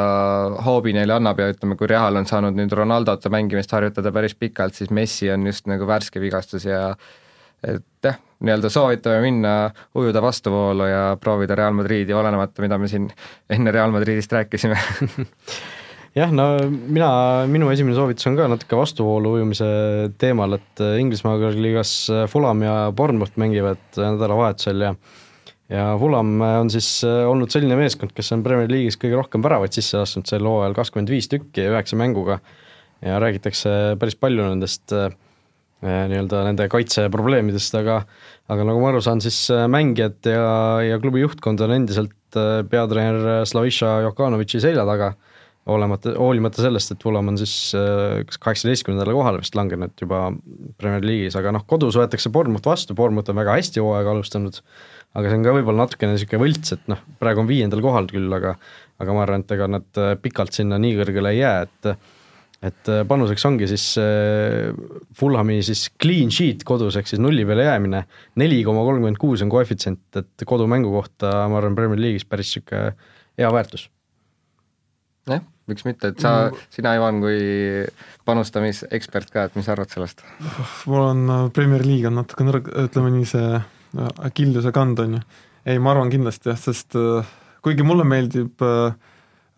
hoobi neile annab ja ütleme, kui Real on saanud nüüd Ronaldot mängimist harjutada päris pikalt, siis Messi on just nagu värske vigastus ja et jah, nii-öelda soovitame minna, ujuda vastuvoolu ja proovida Real Madridi, olenemata, mida me siin enne Real Madridist rääkisime jah, no mina, minu esimene soovitus on ka natuke vastuvoolu ujumise teemal, et Inglismaa liigas Fulham ja Bournemouth mängivad nädalavahetusel ja ja Fulham on siis äh, olnud selline meeskond, kes on Premier League'is kõige rohkem väravaid sisse lasknud sel hooajal, kakskümmend viis tükki üheksa mänguga. Ja räägitakse päris palju nendest äh, nii-öelda nende kaitseprobleemidest, aga aga nagu ma aru saan, siis äh, mängijad ja, ja klubi juhtkond on endiselt peatreener Slavisha Jokanovitši selja taga, olemata, hoolimata sellest, et Fulham on siis kas kaheksateistkümnendale kohale vist langenud juba Premier League'is, aga noh, kodus võetakse Bournemouth vastu, Bournemouth on väga hästi hooaega alustanud aga see on ka võib-olla natukene niisugune võlts, et noh, praegu on viiendal kohal küll, aga aga ma arvan, et ega nad äh, pikalt sinna nii kõrgele ei jää, et et äh, panuseks ongi siis äh, Fulhami siis clean sheet kodus, ehk siis nulli peale jäämine, neli koma kolmkümmend kuus on koefitsient, et kodumängu kohta ma arvan, Premier League'is päris niisugune hea väärtus. Jah, miks mitte, et sa mm., sina, Ivan, kui panustamisekspert ka, et mis sa arvad sellest? mul on Premier League on natuke nõrk, ütleme nii, see Achilleuse kand, on ju. ei, ma arvan kindlasti jah, sest äh, kuigi mulle meeldib äh,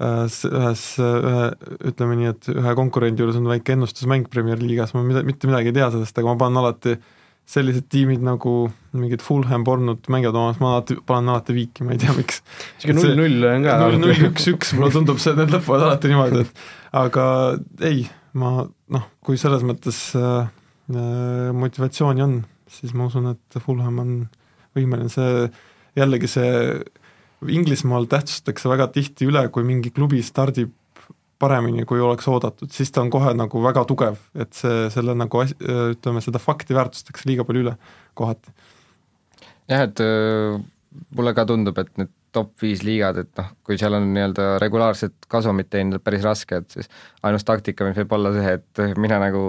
äh, ühes, ühe, ütleme nii, et ühe konkurendi juures on väike ennustusmäng Premier League'is, ma mida, mitte midagi ei tea sellest, aga ma panen alati sellised tiimid nagu mingid Fulham, Bournemouth mängivad omas, ma alati panen alati viiki, ma ei tea, miks. niisugune null-null on ka. null, null, üks, üks, mulle tundub see, need lõpevad alati niimoodi, et aga ei, ma noh, kui selles mõttes äh, äh, motivatsiooni on, siis ma usun, et Fulham on võimeline, see jällegi see Inglismaal tähtsustatakse väga tihti üle, kui mingi klubi stardib paremini, kui oleks oodatud, siis ta on kohe nagu väga tugev, et see, selle nagu as-, ütleme, seda fakti väärtustatakse liiga palju üle kohati. jah, et äh, mulle ka tundub, et need top viis liigad, et noh, kui seal on nii-öelda regulaarset kasumit teenida päris raske, et siis ainus taktika, mis võib olla see, et mine nagu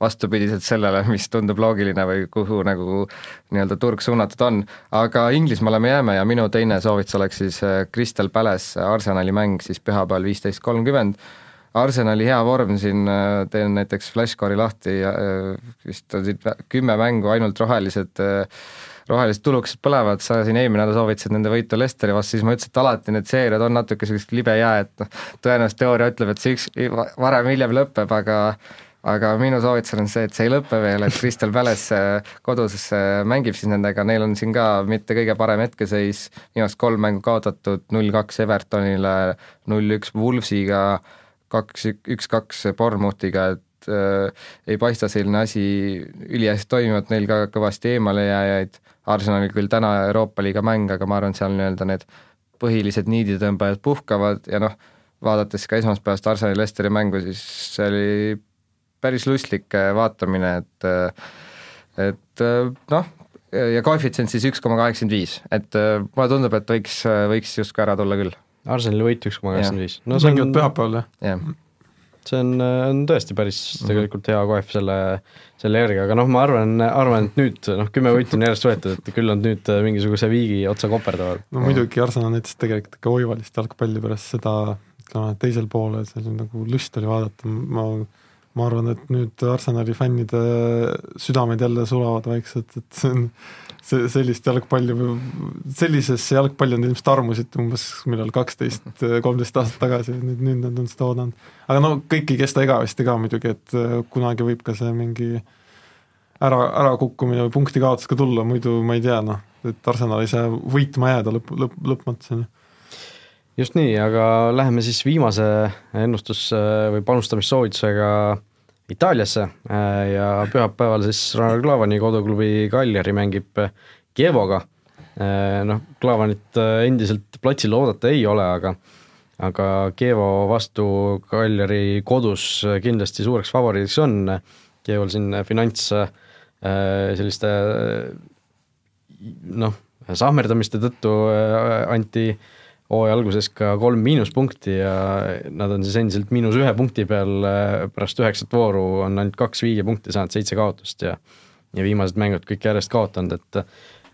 vastupidiselt sellele, mis tundub loogiline või kuhu nagu nii-öelda turg suunatud on. aga Inglismaale me jääme ja minu teine soovitus oleks siis äh, Crystal Palace Arsenali mäng siis pühapäeval viisteist kolmkümmend Arsenali hea vorm siin, äh, teen näiteks Flashcore'i lahti vist on siin kümme mängu ainult rohelised rohelised tulukesed põlevad, sa siin eelmine nädal soovitasid nende võitu Lesteri vastu, siis ma ütlesin, et alati need seeriad on natuke sellist libe jää, et noh, tõenäoliselt teooria ütleb, et see üks varem-hiljem lõpeb, aga aga minu soovitus on see, et see ei lõpe veel, et Crystal Palace äh, kodus äh, mängib siis nendega, neil on siin ka mitte kõige parem hetkeseis, viimased kolm mängu kaotatud, null-kaks Evertonile, null-üks Wolvesiga, kaks, üks-kaks Bournemouthiga, et äh, ei paista selline asi ülihästi toimivat, neil ka kõvasti eemalejääjaid Arsenalil küll täna Euroopa liiga mäng, aga ma arvan, et seal nii-öelda need põhilised niiditõmbajad puhkavad ja noh, vaadates ka esmaspäevast Arsenali Lesteri mängu, siis see oli päris lustlik äh, vaatamine, et äh, et äh, noh, ja koefitsient siis üks koma kaheksakümmend viis, et mulle tundub, et võiks, võiks justkui ära tulla küll. Arsenali võit üks koma kaheksakümmend viis. no see on pühapäeval, jah? See on, on tõesti päris -hmm. tegelikult hea koef selle, selle järgi, aga noh, ma arvan, arvan, et nüüd noh, kümme võitu on järjest võetud, et küll nad nüüd mingisuguse viigi otsa koperdavad. no muidugi, Arsenal näitas tegelikult ikka oivalist jalgpalli pärast seda, ütleme teisel poolel, seal nagu lust oli vaadata, ma ma arvan, et nüüd Arsenali fännide südamed jälle sulavad vaikselt, et see on see, sellist jalgpalli, sellisesse jalgpalli nad ilmselt armusid umbes millal kaksteist, kolmteist aastat tagasi, nüüd, nüüd nad on seda oodanud. aga no kõik ei kesta igavesti ka muidugi, et äh, kunagi võib ka see mingi ära, ärakukkumine või punkti kaotus ka tulla, muidu ma ei tea, noh, et Arsenal ei saa võitma jääda lõpp, lõpp, lõpmatuseni just nii, aga läheme siis viimase ennustus- või panustamissoovitusega Itaaliasse äh, ja pühapäeval siis Rannar Klavani koduklubi Cagliari mängib Kievoga. Äh, noh, Klavanit äh, endiselt platsil oodata ei ole, aga aga Kievo vastu Cagliari kodus kindlasti suureks favoriidiks on. Kievol siin finants selliste noh, sahmerdamiste tõttu anti äh, hooaja alguses ka kolm miinuspunkti ja nad on siis endiselt miinus ühe punkti peal, äh, pärast üheksat vooru on ainult kaks viiepunkti saanud, seitse kaotust ja ja viimased mängud kõik järjest kaotanud, et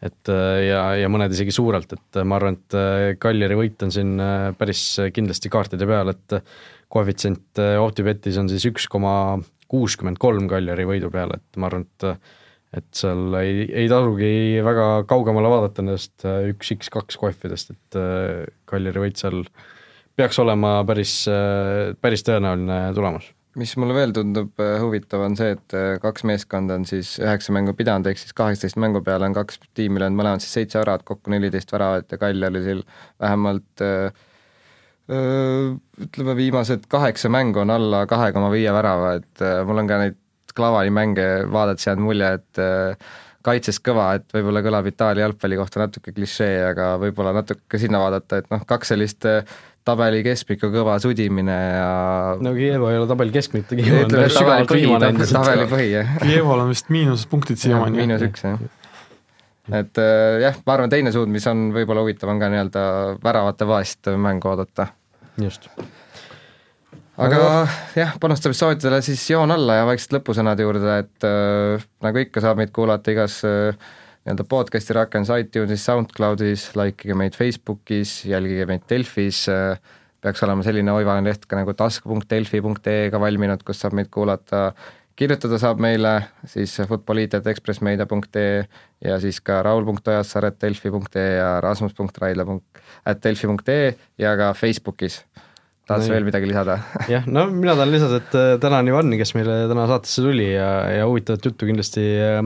et äh, ja, ja mõned isegi suurelt, et ma arvan, et äh, Kaljari võit on siin päris kindlasti kaartide peal, et koefitsient Optibetis on siis üks koma kuuskümmend kolm Kaljari võidu peale, et ma arvan, et et seal ei, ei tasugi väga kaugemale vaadata nendest äh, üks X kaks kohvidest, et äh, Kaljari võit seal peaks olema päris, äh, päris tõenäoline tulemus. mis mulle veel tundub huvitav, on see, et kaks meeskonda on siis üheksa mängu pidanud, ehk siis kaheksateist mängu peale on kaks tiimi löönud mõlemad siis seitse väravat, kokku neliteist väravat ja Kaljaril vähemalt öö, ütleme, viimased kaheksa mängu on alla kahe koma viie värava, et mul on ka neid Klavani mänge vaadates jäänud mulje, et äh, kaitses kõva, et võib-olla kõlab Itaalia jalgpalli kohta natuke klišee, aga võib-olla natuke sinna vaadata, et noh, kaks sellist äh, tabeli keskmikku kõva sudimine ja no Kievo ei ole tabeli keskmik, ta Kievo on tabeli põhi, tabeli põhi, jah. Kievol on vist miinuspunktid siiamaani. miinus üks, jah. et äh, jah, ma arvan, teine suund, mis on võib-olla huvitav, on ka nii-öelda väravate vaest mängu oodata. just aga jah, panustamissoovitusele siis joon alla ja vaikselt lõpusõnade juurde, et äh, nagu ikka, saab meid kuulata igas äh, nii-öelda podcast'i rakendus iTunesis, SoundCloudis, likeige meid Facebookis, jälgige meid Delfis äh,, peaks olema selline oivane leht ka nagu task.delfi.ee-ga valminud, kus saab meid kuulata, kirjutada saab meile siis futboliit.ekspressmeedia.ee ja siis ka raul.ojassaar.delfi.ee ja rasmus.raidla.delfi.ee ja ka Facebookis tahad sa veel midagi lisada jah, no mina tahan lisada, et äh, tänan Ivani, kes meile täna saatesse tuli ja, ja huvitavat juttu kindlasti äh,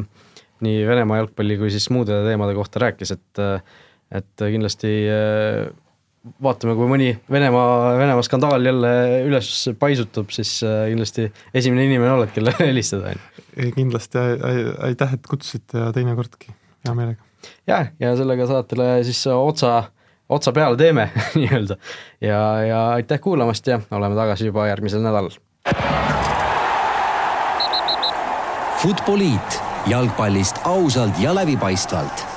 nii Venemaa jalgpalli kui siis muude teemade kohta rääkis, et et kindlasti vaatame, kui mõni Venemaa, Venemaa skandaal jälle üles paisutub, siis kindlasti esimene inimene oled, kellele helistada, on ju. kindlasti, aitäh, et kutsusite ja teinekordki, hea meelega. jah, ja sellega saatele siis otsa otsa peale teeme nii-öelda. ja, ja aitäh kuulamast ja oleme tagasi juba järgmisel nädalal. Futboliit jalgpallist ausalt ja läbipaistvalt